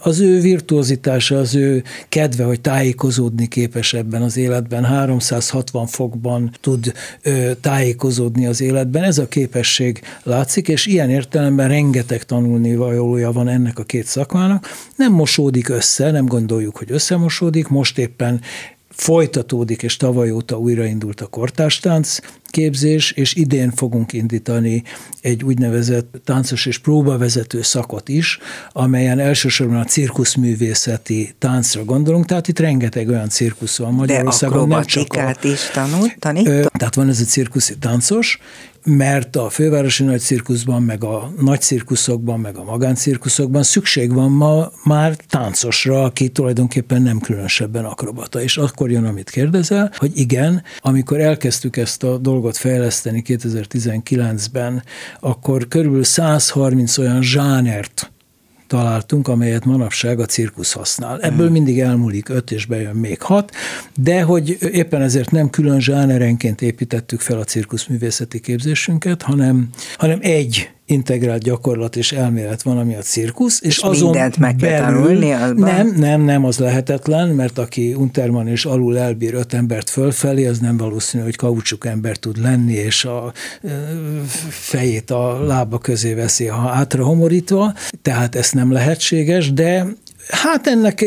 Az ő virtuozitása, az ő kedve, hogy tájékozódni képes ebben az életben, 360 fokban tud tájékozódni az életben, ez a képesség látszik, és ilyen értelemben értelemben rengeteg tanulni valója van ennek a két szakmának. Nem mosódik össze, nem gondoljuk, hogy összemosódik, most éppen folytatódik, és tavaly óta újraindult a kortástánc képzés, és idén fogunk indítani egy úgynevezett táncos és próbavezető szakot is, amelyen elsősorban a cirkuszművészeti táncra gondolunk, tehát itt rengeteg olyan cirkusz van Magyarországon. De nem csak a, is tanul, tanít? Tehát van ez a cirkuszi táncos, mert a fővárosi nagy cirkuszban, meg a nagy cirkuszokban, meg a magáncirkuszokban szükség van ma már táncosra, aki tulajdonképpen nem különösebben akrobata. És akkor jön, amit kérdezel, hogy igen, amikor elkezdtük ezt a dolgot fejleszteni 2019-ben, akkor körülbelül 130 olyan zsánert találtunk, amelyet manapság a cirkusz használ. Ebből hmm. mindig elmúlik öt, és bejön még hat, de hogy éppen ezért nem külön zsánerenként építettük fel a cirkuszművészeti képzésünket, hanem, hanem egy integrált gyakorlat és elmélet van, ami a cirkusz, és, és azon mindent meg belül, kell tanulni azban? Nem, nem, nem, az lehetetlen, mert aki Unterman és alul elbír öt embert fölfelé, az nem valószínű, hogy kaucsuk ember tud lenni, és a fejét a lába közé veszi, ha átra homorítva, tehát ez nem lehetséges, de Hát ennek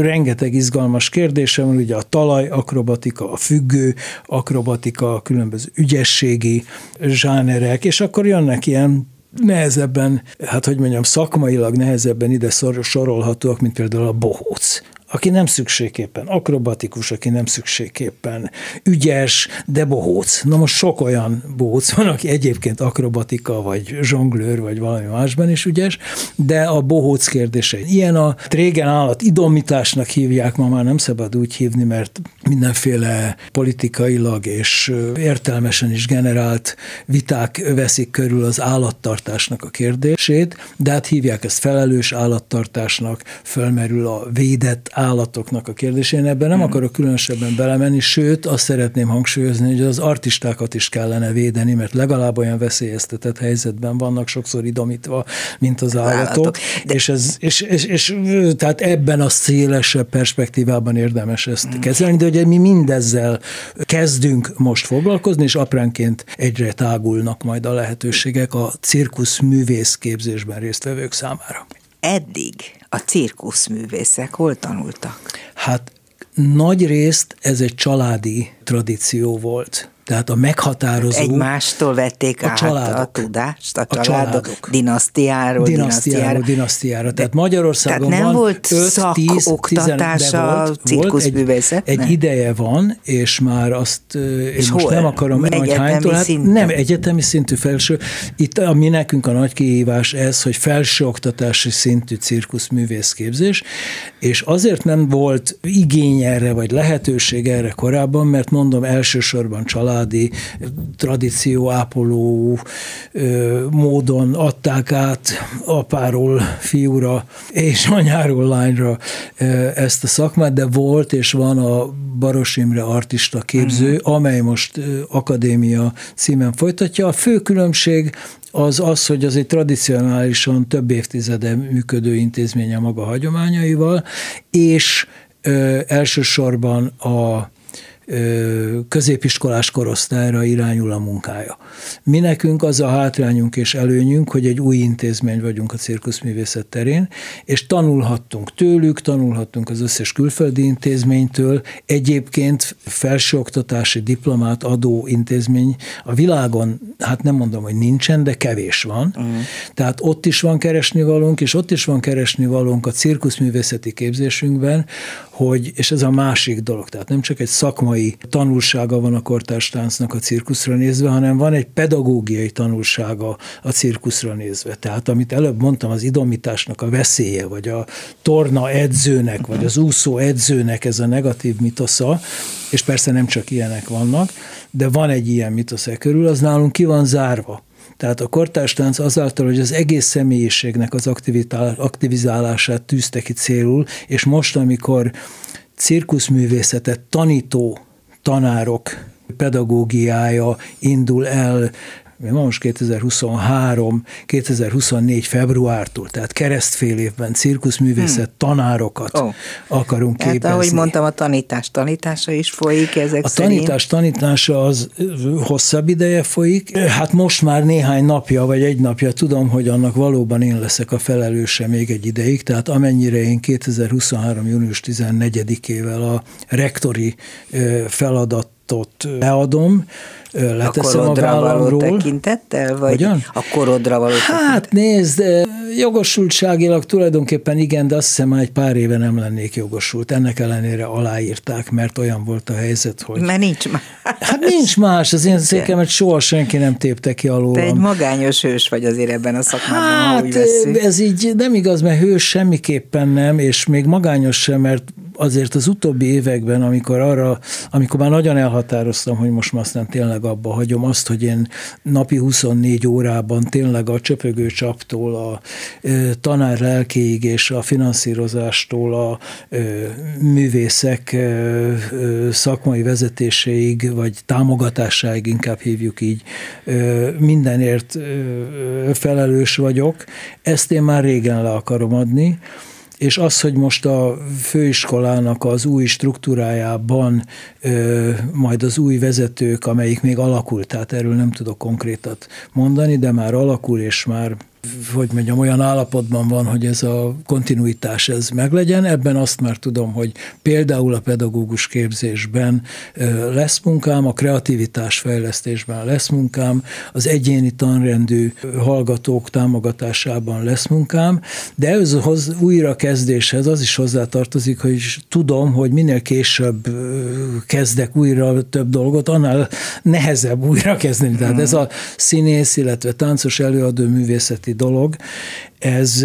rengeteg izgalmas kérdése van, ugye a talaj akrobatika, a függő akrobatika, a különböző ügyességi zsánerek, és akkor jönnek ilyen nehezebben, hát hogy mondjam, szakmailag nehezebben ide sorolhatóak, mint például a bohóc aki nem szükségképpen akrobatikus, aki nem szükségképpen ügyes, de bohóc. Na most sok olyan bohóc van, aki egyébként akrobatika, vagy zsonglőr, vagy valami másban is ügyes, de a bohóc kérdése ilyen a régen állat idomításnak hívják, ma már nem szabad úgy hívni, mert mindenféle politikailag és értelmesen is generált viták veszik körül az állattartásnak a kérdését, de hát hívják ezt felelős állattartásnak, fölmerül a védett állatoknak a kérdésén. Ebben nem hmm. akarok különösebben belemenni, sőt, azt szeretném hangsúlyozni, hogy az artistákat is kellene védeni, mert legalább olyan veszélyeztetett helyzetben vannak sokszor idomítva, mint az állatok. állatok. De... És, ez, és, és, és, tehát ebben a szélesebb perspektívában érdemes ezt hmm. kezelni, de ugye mi mindezzel kezdünk most foglalkozni, és apránként egyre tágulnak majd a lehetőségek a cirkusz művész képzésben résztvevők számára. Eddig a cirkuszművészek hol tanultak? Hát nagy részt ez egy családi tradíció volt. Tehát a meghatározó... Egymástól vették a át családok, a tudást, a, a családok, családok. dinasztiáról, dinasztiáról. dinasztiára. Tehát Magyarországon tehát nem van volt 5, 10, oktatás a cirkuszművészet? Egy, egy ideje van, és már azt és én most hol? nem akarom, hogy hánytól, hát nem egyetemi szintű felső. Itt a mi nekünk a nagy kihívás ez, hogy felsőoktatási szintű cirkuszművészképzés, és azért nem volt igény erre, vagy lehetőség erre korábban, mert mondom elsősorban család családi tradíció ápoló módon adták át apáról fiúra és anyáról lányra ezt a szakmát, de volt és van a Baros Imre artista képző, mm. amely most akadémia címen folytatja. A fő különbség az az, hogy az egy tradicionálisan több évtizede működő intézmény a maga hagyományaival, és ö, elsősorban a középiskolás korosztályra irányul a munkája. Mi nekünk az a hátrányunk és előnyünk, hogy egy új intézmény vagyunk a cirkuszművészet terén, és tanulhattunk tőlük, tanulhattunk az összes külföldi intézménytől. Egyébként felsőoktatási diplomát adó intézmény a világon, hát nem mondom, hogy nincsen, de kevés van. Uh-huh. Tehát ott is van keresni valónk, és ott is van keresni valónk a cirkuszművészeti képzésünkben, hogy, és ez a másik dolog, tehát nem csak egy szakmai tanulsága van a kortárs táncnak a cirkuszra nézve, hanem van egy pedagógiai tanulsága a cirkuszra nézve. Tehát amit előbb mondtam, az idomításnak a veszélye, vagy a torna edzőnek, vagy az úszó edzőnek ez a negatív mitosza, és persze nem csak ilyenek vannak, de van egy ilyen mitosz e körül, az nálunk ki van zárva. Tehát a kortárstánc azáltal, hogy az egész személyiségnek az aktivizálását tűzte ki célul, és most, amikor cirkuszművészetet tanító tanárok pedagógiája indul el most 2023, 2024 februártól, tehát keresztfél évben cirkuszművészet hmm. tanárokat oh. akarunk képezni. Hát ahogy mondtam, a tanítás tanítása is folyik ezek A szerint. tanítás tanítása az hosszabb ideje folyik. Hát most már néhány napja, vagy egy napja tudom, hogy annak valóban én leszek a felelőse még egy ideig, tehát amennyire én 2023. június 14-ével a rektori feladatot leadom, leteszem a, korodra való tekintettel, vagy Hogyan? a korodra való Hát nézd, jogosultságilag tulajdonképpen igen, de azt hiszem már egy pár éve nem lennék jogosult. Ennek ellenére aláírták, mert olyan volt a helyzet, hogy... Mert nincs más. Hát nincs más, az én székemet soha senki nem tépte ki alól. Te egy magányos hős vagy azért ebben a szakmában, hát, ha úgy ez így nem igaz, mert hős semmiképpen nem, és még magányos sem, mert azért az utóbbi években, amikor arra, amikor már nagyon elhatároztam, hogy most már aztán tényleg abba hagyom azt, hogy én napi 24 órában tényleg a csöpögő csaptól, a tanár lelkéig és a finanszírozástól a művészek szakmai vezetéséig, vagy támogatásáig inkább hívjuk így, mindenért felelős vagyok. Ezt én már régen le akarom adni, és az, hogy most a főiskolának az új struktúrájában ö, majd az új vezetők, amelyik még alakult, tehát erről nem tudok konkrétat mondani, de már alakul, és már hogy mondjam, olyan állapotban van, hogy ez a kontinuitás ez meglegyen. Ebben azt már tudom, hogy például a pedagógus képzésben lesz munkám, a kreativitás fejlesztésben lesz munkám, az egyéni tanrendű hallgatók támogatásában lesz munkám, de ez az újrakezdéshez az is hozzátartozik, hogy tudom, hogy minél később kezdek újra több dolgot, annál nehezebb újra kezdeni. Tehát ez a színész, illetve táncos előadó művészeti dolog, ez,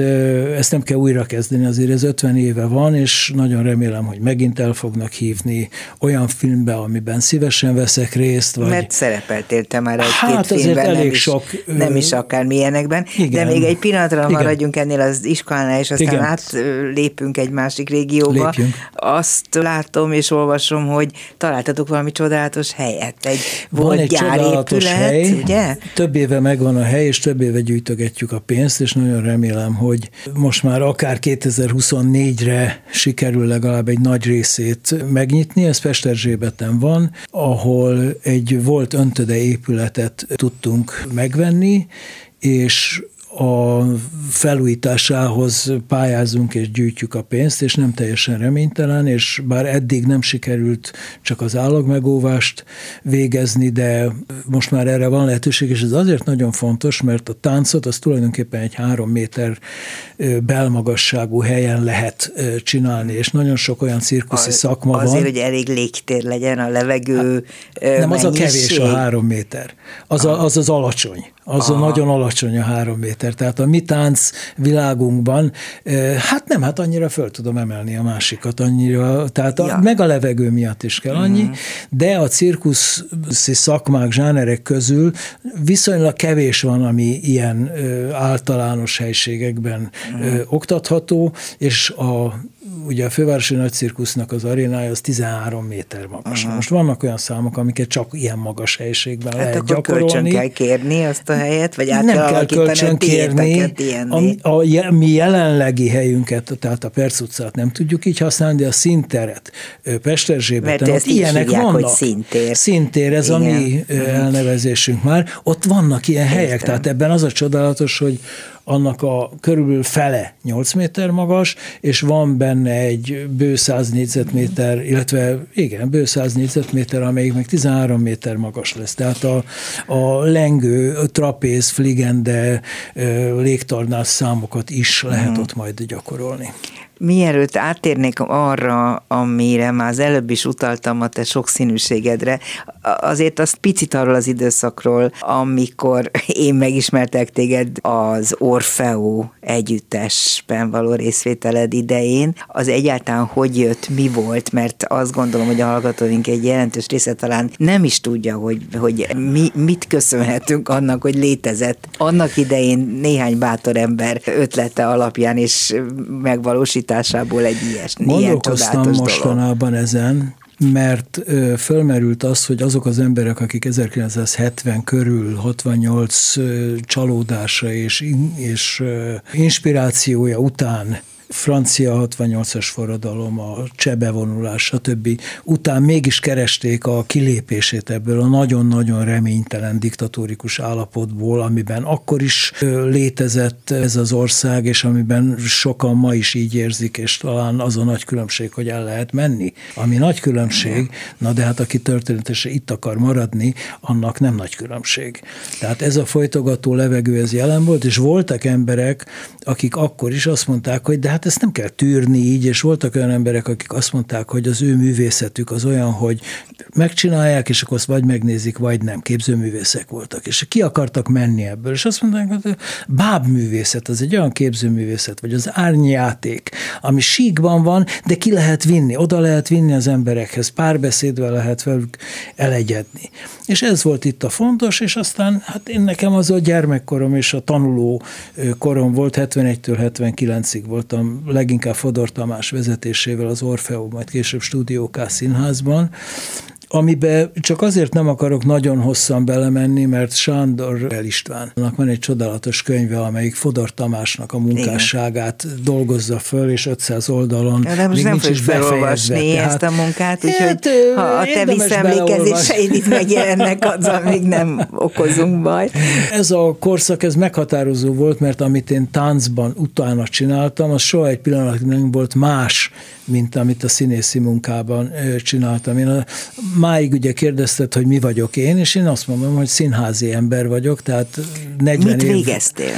ezt nem kell újra kezdeni, azért ez 50 éve van, és nagyon remélem, hogy megint el fognak hívni olyan filmbe, amiben szívesen veszek részt. Vagy... Mert szerepeltél te már egy-két hát filmben, elég nem is, sok, nem is akár milyenekben, igen, de még egy pillanatra igen. maradjunk ennél az iskolánál, és aztán igen. átlépünk egy másik régióba. Lépjünk. Azt látom és olvasom, hogy találtatok valami csodálatos helyet. Egy van volt egy csodálatos épület, hely, ugye? több éve megvan a hely, és több éve gyűjtögetjük a pénzt, és nagyon remélem, hogy most már akár 2024-re sikerül legalább egy nagy részét megnyitni. Ez Pesterzsébeten van, ahol egy volt öntöde épületet tudtunk megvenni, és a felújításához pályázunk és gyűjtjük a pénzt, és nem teljesen reménytelen, és bár eddig nem sikerült csak az állagmegóvást végezni, de most már erre van lehetőség, és ez azért nagyon fontos, mert a táncot az tulajdonképpen egy három méter belmagasságú helyen lehet csinálni, és nagyon sok olyan cirkuszi a, szakma azért, van. Azért, hogy elég légtér legyen, a levegő hát, Nem, mennyiség. az a kevés a három méter. Az, a, az az alacsony. Az Aha. a nagyon alacsony a három méter. Tehát a mi tánc világunkban, hát nem, hát annyira föl tudom emelni a másikat, annyira, tehát a, ja. meg a levegő miatt is kell annyi, mm. de a cirkuszi szakmák, zsánerek közül viszonylag kevés van, ami ilyen általános helységekben mm. oktatható, és a ugye a fővárosi nagycirkusznak az arénája az 13 méter magas. Uh-huh. Most vannak olyan számok, amiket csak ilyen magas helyiségben hát lehet akkor gyakorolni. kölcsön kell kérni azt a helyet, vagy át Nem kell, kell kölcsön kérni. A, a, a, mi jelenlegi helyünket, tehát a Perc utcát nem tudjuk így használni, de a színteret Pesterzsébeten, ott ilyenek hívják, vannak. Hogy színtér. Színtér, ez Igen. a mi uh-huh. elnevezésünk már. Ott vannak ilyen Értem. helyek, tehát ebben az a csodálatos, hogy annak a körülbelül fele 8 méter magas, és van benne egy bő 100 négyzetméter, illetve igen, bő 100 négyzetméter, amelyik meg 13 méter magas lesz. Tehát a, a lengő, a trapéz, fligende, légtornás számokat is lehet uh-huh. ott majd gyakorolni. Mielőtt áttérnék arra, amire már az előbb is utaltam a te sokszínűségedre, azért azt picit arról az időszakról, amikor én megismertek téged az Orfeo együttesben való részvételed idején, az egyáltalán hogy jött, mi volt, mert azt gondolom, hogy a hallgatóink egy jelentős része talán nem is tudja, hogy, hogy mi, mit köszönhetünk annak, hogy létezett. Annak idején néhány bátor ember ötlete alapján és megvalósítás alapításából egy ilyes, csodálatos mostanában dolog. ezen, mert ö, fölmerült az, hogy azok az emberek, akik 1970 körül, 68 ö, csalódása és, és ö, inspirációja után francia 68-as forradalom, a csebevonulás, stb. után mégis keresték a kilépését ebből a nagyon-nagyon reménytelen diktatórikus állapotból, amiben akkor is létezett ez az ország, és amiben sokan ma is így érzik, és talán az a nagy különbség, hogy el lehet menni. Ami nagy különbség, na de hát aki történetesen itt akar maradni, annak nem nagy különbség. Tehát ez a folytogató levegő, ez jelen volt, és voltak emberek, akik akkor is azt mondták, hogy de hát hát ezt nem kell tűrni így, és voltak olyan emberek, akik azt mondták, hogy az ő művészetük az olyan, hogy megcsinálják, és akkor azt vagy megnézik, vagy nem. Képzőművészek voltak, és ki akartak menni ebből, és azt mondták, hogy bábművészet, az egy olyan képzőművészet, vagy az árnyjáték, ami síkban van, de ki lehet vinni, oda lehet vinni az emberekhez, párbeszédvel lehet velük elegyedni. És ez volt itt a fontos, és aztán hát én nekem az a gyermekkorom és a tanuló korom volt, 71-től 79-ig voltam leginkább Fodor Tamás vezetésével az Orfeó, majd később Stúdió K színházban, amibe csak azért nem akarok nagyon hosszan belemenni, mert Sándor El Istvánnak van egy csodálatos könyve, amelyik Fodor Tamásnak a munkásságát Igen. dolgozza föl, és 500 oldalon de most még nem nincs is befejezve. ezt a munkát, úgyhogy hát, ha a te visszaemlékezéseid itt megjelennek, azzal még nem <laughs> okozunk baj. Ez a korszak, ez meghatározó volt, mert amit én táncban utána csináltam, az soha egy pillanat nem volt más, mint amit a színészi munkában csináltam. Én a, máig ugye kérdezted, hogy mi vagyok én, és én azt mondom, hogy színházi ember vagyok, tehát 40 Mit év... végeztél?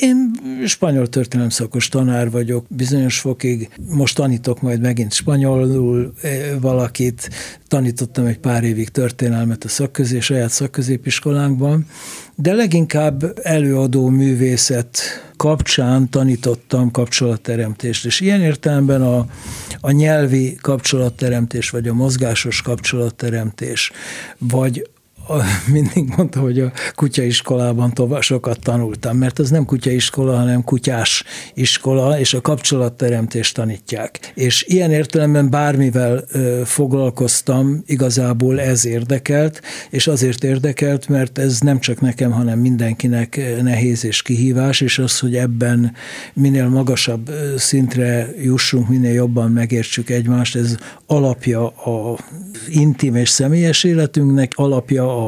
Én spanyol történelem szakos tanár vagyok, bizonyos fokig. Most tanítok majd megint spanyolul valakit. Tanítottam egy pár évig történelmet a szakközé, saját szakközépiskolánkban, de leginkább előadó művészet kapcsán tanítottam kapcsolatteremtést, és ilyen értelemben a, a nyelvi kapcsolatteremtés, vagy a mozgásos kapcsolatteremtés, vagy <laughs> mindig mondta, hogy a kutyaiskolában tovább sokat tanultam, mert az nem kutyaiskola, hanem kutyás iskola, és a kapcsolatteremtést tanítják. És ilyen értelemben bármivel foglalkoztam, igazából ez érdekelt, és azért érdekelt, mert ez nem csak nekem, hanem mindenkinek nehéz és kihívás, és az, hogy ebben minél magasabb szintre jussunk, minél jobban megértsük egymást, ez alapja a intim és személyes életünknek, alapja a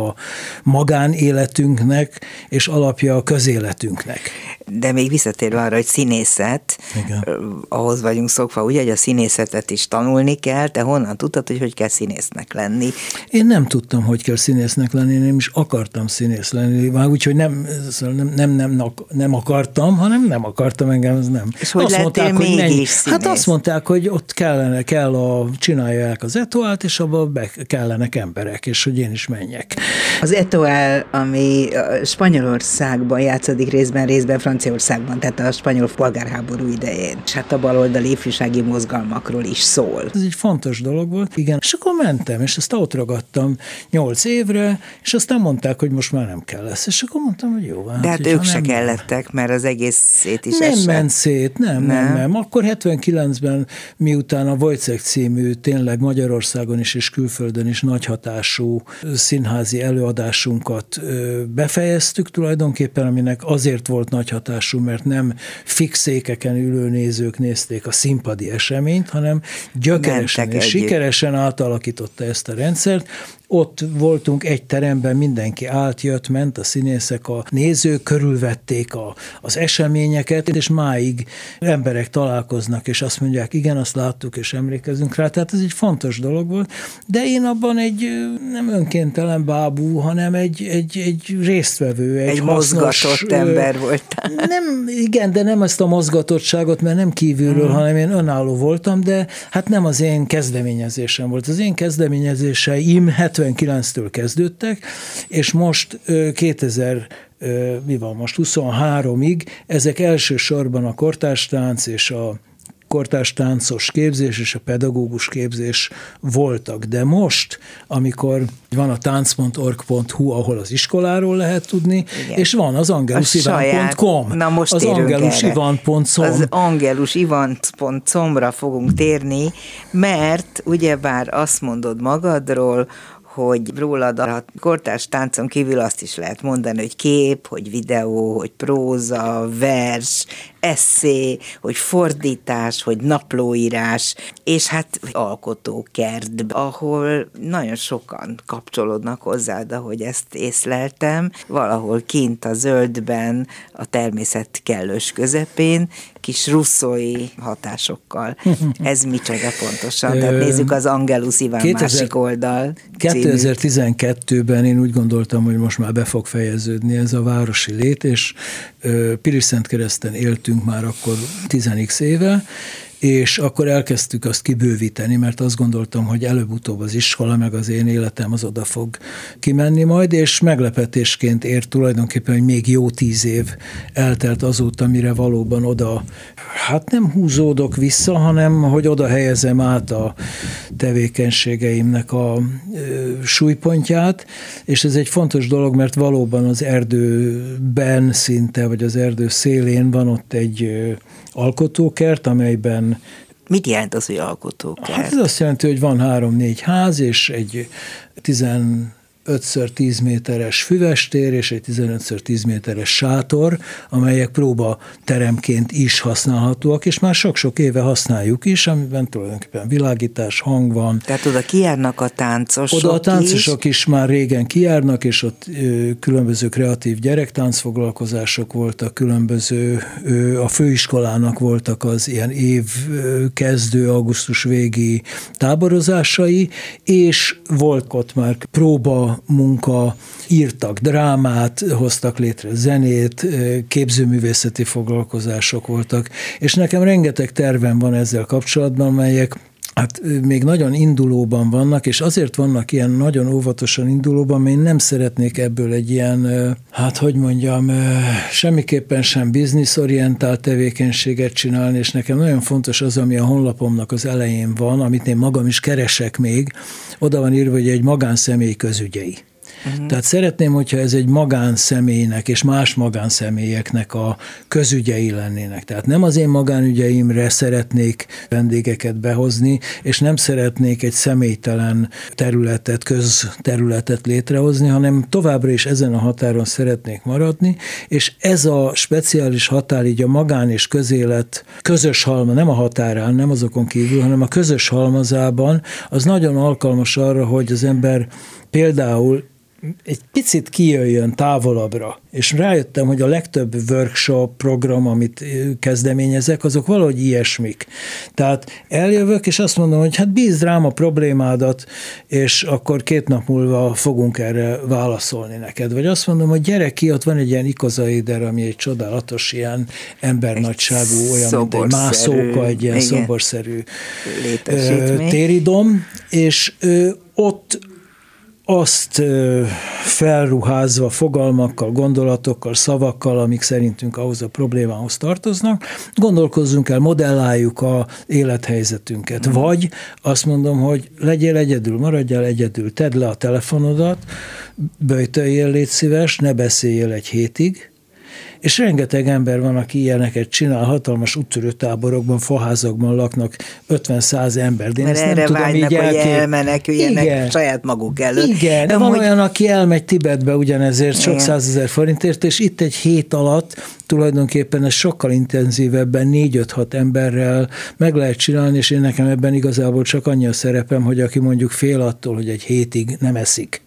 magánéletünknek, és alapja a közéletünknek. De még visszatérve arra, hogy színészet, Igen. ahhoz vagyunk szokva, ugye, hogy a színészetet is tanulni kell, te honnan tudtad, hogy hogy kell színésznek lenni? Én nem tudtam, hogy kell színésznek lenni, én is akartam színész lenni, már úgyhogy nem, szóval nem, nem, nem, nem akartam, hanem nem akartam engem, ez nem. És hogy azt mondták, hogy mennyi, Hát azt mondták, hogy ott kellene, kell a, csinálják az etuált, és abba be kellenek emberek, és hogy én is menjek. Az Etoile, ami Spanyolországban játszódik részben, részben Franciaországban, tehát a spanyol polgárháború idején. És hát a baloldali ifjúsági mozgalmakról is szól. Ez egy fontos dolog volt, igen. És akkor mentem, és ezt ott ragadtam nyolc évre, és aztán mondták, hogy most már nem kell lesz. És akkor mondtam, hogy jó. Hát, De hát ők se nem kellettek, mert az egész szét is Nem esett. ment szét, nem, nem, nem, nem. Akkor 79-ben, miután a Wojciech című tényleg Magyarországon is és külföldön is nagy hatású színházi előadásunkat befejeztük tulajdonképpen, aminek azért volt nagy hatású, mert nem fixékeken ülő nézők nézték a színpadi eseményt, hanem gyökeresen és sikeresen átalakította ezt a rendszert, ott voltunk egy teremben, mindenki állt, jött, ment, a színészek, a nézők körülvették a, az eseményeket, és máig emberek találkoznak, és azt mondják, igen, azt láttuk, és emlékezünk rá. Tehát ez egy fontos dolog volt, de én abban egy nem önkéntelen bábú, hanem egy, egy, egy résztvevő, egy, egy hasznos, mozgatott ember volt. <laughs> Nem, igen, de nem ezt a mozgatottságot, mert nem kívülről, mm. hanem én önálló voltam, de hát nem az én kezdeményezésem volt. Az én kezdeményezéseim 70 79-től kezdődtek, és most 2000 mi van most, 23-ig, ezek elsősorban a kortástánc és a kortárs táncos képzés és a pedagógus képzés voltak. De most, amikor van a tánc.org.hu, ahol az iskoláról lehet tudni, Igen. és van az angelusivan.com. Na most az angelusivan.com. Az angelusivan.com-ra fogunk térni, mert ugyebár azt mondod magadról, hogy rólad a kortárs táncon kívül azt is lehet mondani, hogy kép, hogy videó, hogy próza, vers, eszé, hogy fordítás, hogy naplóírás, és hát alkotókert, ahol nagyon sokan kapcsolódnak hozzád, ahogy ezt észleltem, valahol kint a zöldben, a természet kellős közepén, kis russzói hatásokkal. <laughs> Ez micsoda pontosan? Tehát nézzük az Angelus Iván 2000, másik oldal. 2012-ben én úgy gondoltam, hogy most már be fog fejeződni ez a városi lét, és Piris Szentkereszten éltünk építünk már akkor 10 éve, és akkor elkezdtük azt kibővíteni, mert azt gondoltam, hogy előbb-utóbb az iskola, meg az én életem az oda fog kimenni majd, és meglepetésként ért tulajdonképpen, hogy még jó tíz év eltelt azóta, mire valóban oda, hát nem húzódok vissza, hanem hogy oda helyezem át a tevékenységeimnek a súlypontját, és ez egy fontos dolog, mert valóban az erdőben szinte, vagy az erdő szélén van ott egy alkotókert, amelyben Mit jelent az, hogy alkotókert? Hát ez azt jelenti, hogy van három-négy ház, és egy 10 5x10 méteres füvestér és egy 15x10 méteres sátor, amelyek próba teremként is használhatóak, és már sok-sok éve használjuk is, amiben tulajdonképpen világítás, hang van. Tehát oda kijárnak a táncosok Oda a táncosok is, is már régen kijárnak, és ott ö, különböző kreatív gyerektáncfoglalkozások voltak, különböző, ö, a főiskolának voltak az ilyen év kezdő, augusztus végi táborozásai, és volt ott már próba munka, írtak drámát, hoztak létre zenét, képzőművészeti foglalkozások voltak, és nekem rengeteg tervem van ezzel kapcsolatban, melyek Hát még nagyon indulóban vannak, és azért vannak ilyen nagyon óvatosan indulóban, mert én nem szeretnék ebből egy ilyen, hát hogy mondjam, semmiképpen sem bizniszorientált tevékenységet csinálni, és nekem nagyon fontos az, ami a honlapomnak az elején van, amit én magam is keresek még, oda van írva, hogy egy magánszemély közügyei. Uh-huh. Tehát szeretném, hogyha ez egy magánszemélynek és más magánszemélyeknek a közügyei lennének. Tehát nem az én magánügyeimre szeretnék vendégeket behozni, és nem szeretnék egy személytelen területet, közterületet létrehozni, hanem továbbra is ezen a határon szeretnék maradni, és ez a speciális határ így a magán és közélet közös halma, nem a határán, nem azokon kívül, hanem a közös halmazában, az nagyon alkalmas arra, hogy az ember például egy picit kijöjjön távolabbra, és rájöttem, hogy a legtöbb workshop program, amit kezdeményezek, azok valahogy ilyesmik. Tehát eljövök, és azt mondom, hogy hát bízd rám a problémádat, és akkor két nap múlva fogunk erre válaszolni neked. Vagy azt mondom, hogy gyere ki, ott van egy ilyen ikozaider, ami egy csodálatos ilyen embernagyságú, olyan, mint egy mászóka, egy ilyen igen, szoborszerű téridom, és ott azt felruházva fogalmakkal, gondolatokkal, szavakkal, amik szerintünk ahhoz a problémához tartoznak, gondolkozzunk el, modelláljuk a élethelyzetünket. Mm. Vagy azt mondom, hogy legyél egyedül, maradjál egyedül, tedd le a telefonodat, böjtöljél, légy szíves, ne beszéljél egy hétig, és rengeteg ember van, aki ilyeneket csinál, hatalmas úttörő táborokban, faházakban laknak 50-100 ember. De Mert erre nem tudom vágynak, így hogy elmeneküljenek Igen. saját maguk előtt. Igen, de van hogy... olyan, aki elmegy Tibetbe ugyanezért sok százezer forintért, és itt egy hét alatt tulajdonképpen ez sokkal intenzívebben, négy-öt-hat emberrel meg lehet csinálni, és én nekem ebben igazából csak annyi a szerepem, hogy aki mondjuk fél attól, hogy egy hétig nem eszik,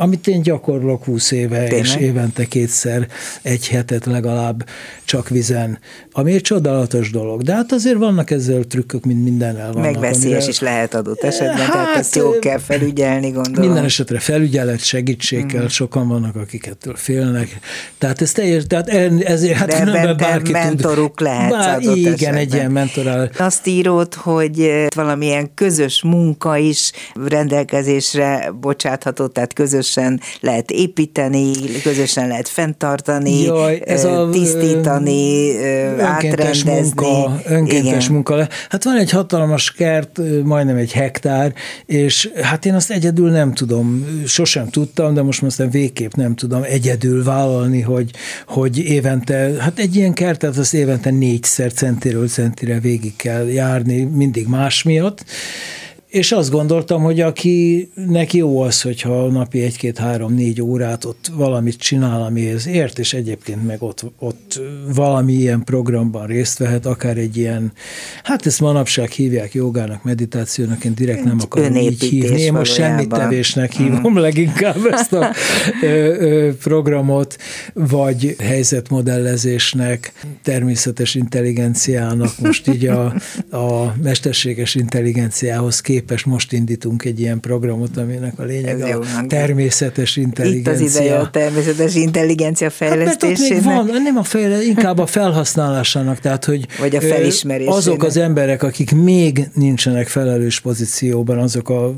amit én gyakorlok 20 éve, Tényleg? és évente kétszer egy hetet legalább csak vizen, ami egy csodálatos dolog. De hát azért vannak ezzel trükkök, mint mindennel vannak. Megveszélyes amire... is lehet adott esetben, hát, tehát ezt jó kell felügyelni, gondolom. Minden esetre felügyelet, segítség kell, mm. sokan vannak, akik ettől félnek. Tehát ez teljes, tehát ezért hát De ebben bárki mentoruk tud, lehet bár, Igen, esetben. egy ilyen mentorál. Azt írod, hogy valamilyen közös munka is rendelkezésre bocsátható, tehát közösen lehet építeni, közösen lehet fenntartani, Jaj, ez a, tisztítani, önkéntes átrendezni. Munka, önkéntes Igen. munka. Hát van egy hatalmas kert, majdnem egy hektár, és hát én azt egyedül nem tudom, sosem tudtam, de most aztán végképp nem tudom egyedül vállalni, hogy, hogy évente, hát egy ilyen kertet az évente négyszer centiről centire végig kell járni, mindig más miatt, és azt gondoltam, hogy aki neki jó az, hogyha napi egy-két-három-négy órát ott valamit csinál, amihez ért, és egyébként meg ott, ott valami ilyen programban részt vehet, akár egy ilyen, hát ezt manapság hívják jogának, meditációnak, én direkt nem akarom így hívni. Én most semmit tevésnek hívom mm. <laughs> leginkább ezt a ö, ö, programot, vagy helyzetmodellezésnek, természetes intelligenciának, most így a, a mesterséges intelligenciához képest képes, most indítunk egy ilyen programot, aminek a lényeg a természetes intelligencia. Itt az ideje a természetes intelligencia fejlesztésének. Hát, van, nem a fejle, inkább a felhasználásának, tehát hogy Vagy a felismerésének. azok az emberek, akik még nincsenek felelős pozícióban, azok a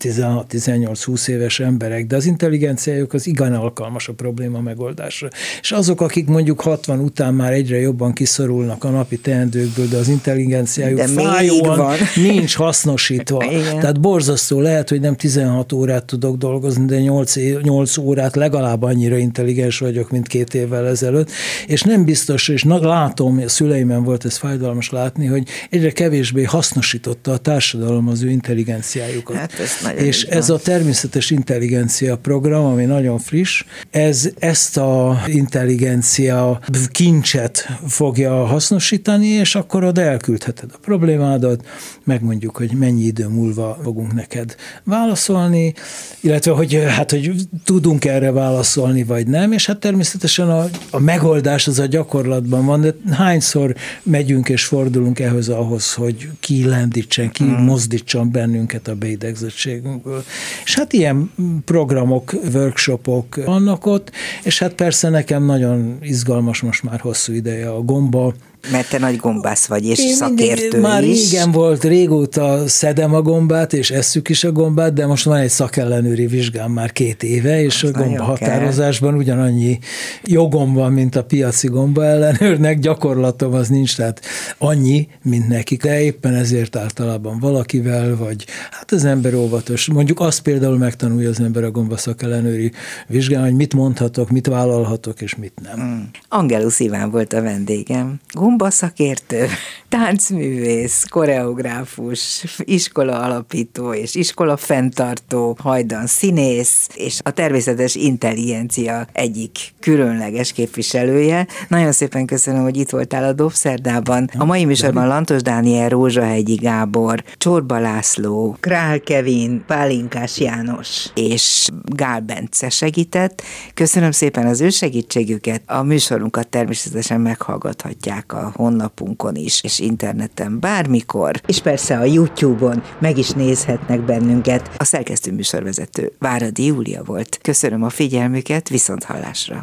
16-18-20 éves emberek, de az intelligenciájuk az igen alkalmas a probléma megoldásra. És azok, akik mondjuk 60 után már egyre jobban kiszorulnak a napi teendőkből, de az intelligenciájuk de fájóan nincs hasznosítva. Igen. Tehát borzasztó lehet, hogy nem 16 órát tudok dolgozni, de 8, 8 órát legalább annyira intelligens vagyok, mint két évvel ezelőtt, és nem biztos, és látom, a szüleimen volt ez fájdalmas látni, hogy egyre kevésbé hasznosította a társadalom az ő intelligenciájukat. Hát ez és ez a természetes intelligencia program, ami nagyon friss, ez ezt a intelligencia kincset fogja hasznosítani, és akkor oda elküldheted a problémádat, megmondjuk, hogy mennyi idő múlva fogunk neked válaszolni, illetve hogy hát, hogy tudunk erre válaszolni, vagy nem, és hát természetesen a, a megoldás az a gyakorlatban van, de hányszor megyünk és fordulunk ehhez ahhoz, hogy ki lendítsen, ki hmm. mozdítson bennünket a beidegzettségünkből. És hát ilyen programok, workshopok vannak ott, és hát persze nekem nagyon izgalmas most már hosszú ideje a gomba, mert te nagy gombász vagy, és Én szakértő Már is. régen volt, régóta szedem a gombát, és esszük is a gombát, de most van egy szakellenőri vizsgám már két éve, és Az a gomba határozásban ugyanannyi jogom van, mint a piaci gomba ellenőrnek, gyakorlatom az nincs, tehát annyi, mint nekik, de éppen ezért általában valakivel, vagy hát az ember óvatos. Mondjuk azt például megtanulja az ember a gomba szakellenőri vizsgán, hogy mit mondhatok, mit vállalhatok, és mit nem. Mm. Angelus Iván volt a vendégem zumba szakértő, táncművész, koreográfus, iskola alapító és iskola fenntartó, hajdan színész, és a természetes intelligencia egyik különleges képviselője. Nagyon szépen köszönöm, hogy itt voltál a Dobszerdában. A mai műsorban Lantos Dániel, Rózsahegyi Gábor, Csorba László, Král Kevin, Pálinkás János és Gál Bence segített. Köszönöm szépen az ő segítségüket. A műsorunkat természetesen meghallgathatják a honlapunkon is, és interneten bármikor, és persze a YouTube-on meg is nézhetnek bennünket. A szerkesztő műsorvezető Váradi Júlia volt. Köszönöm a figyelmüket, viszont hallásra.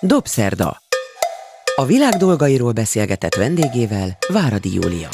Dobszerda. A világ dolgairól beszélgetett vendégével Váradi Júlia.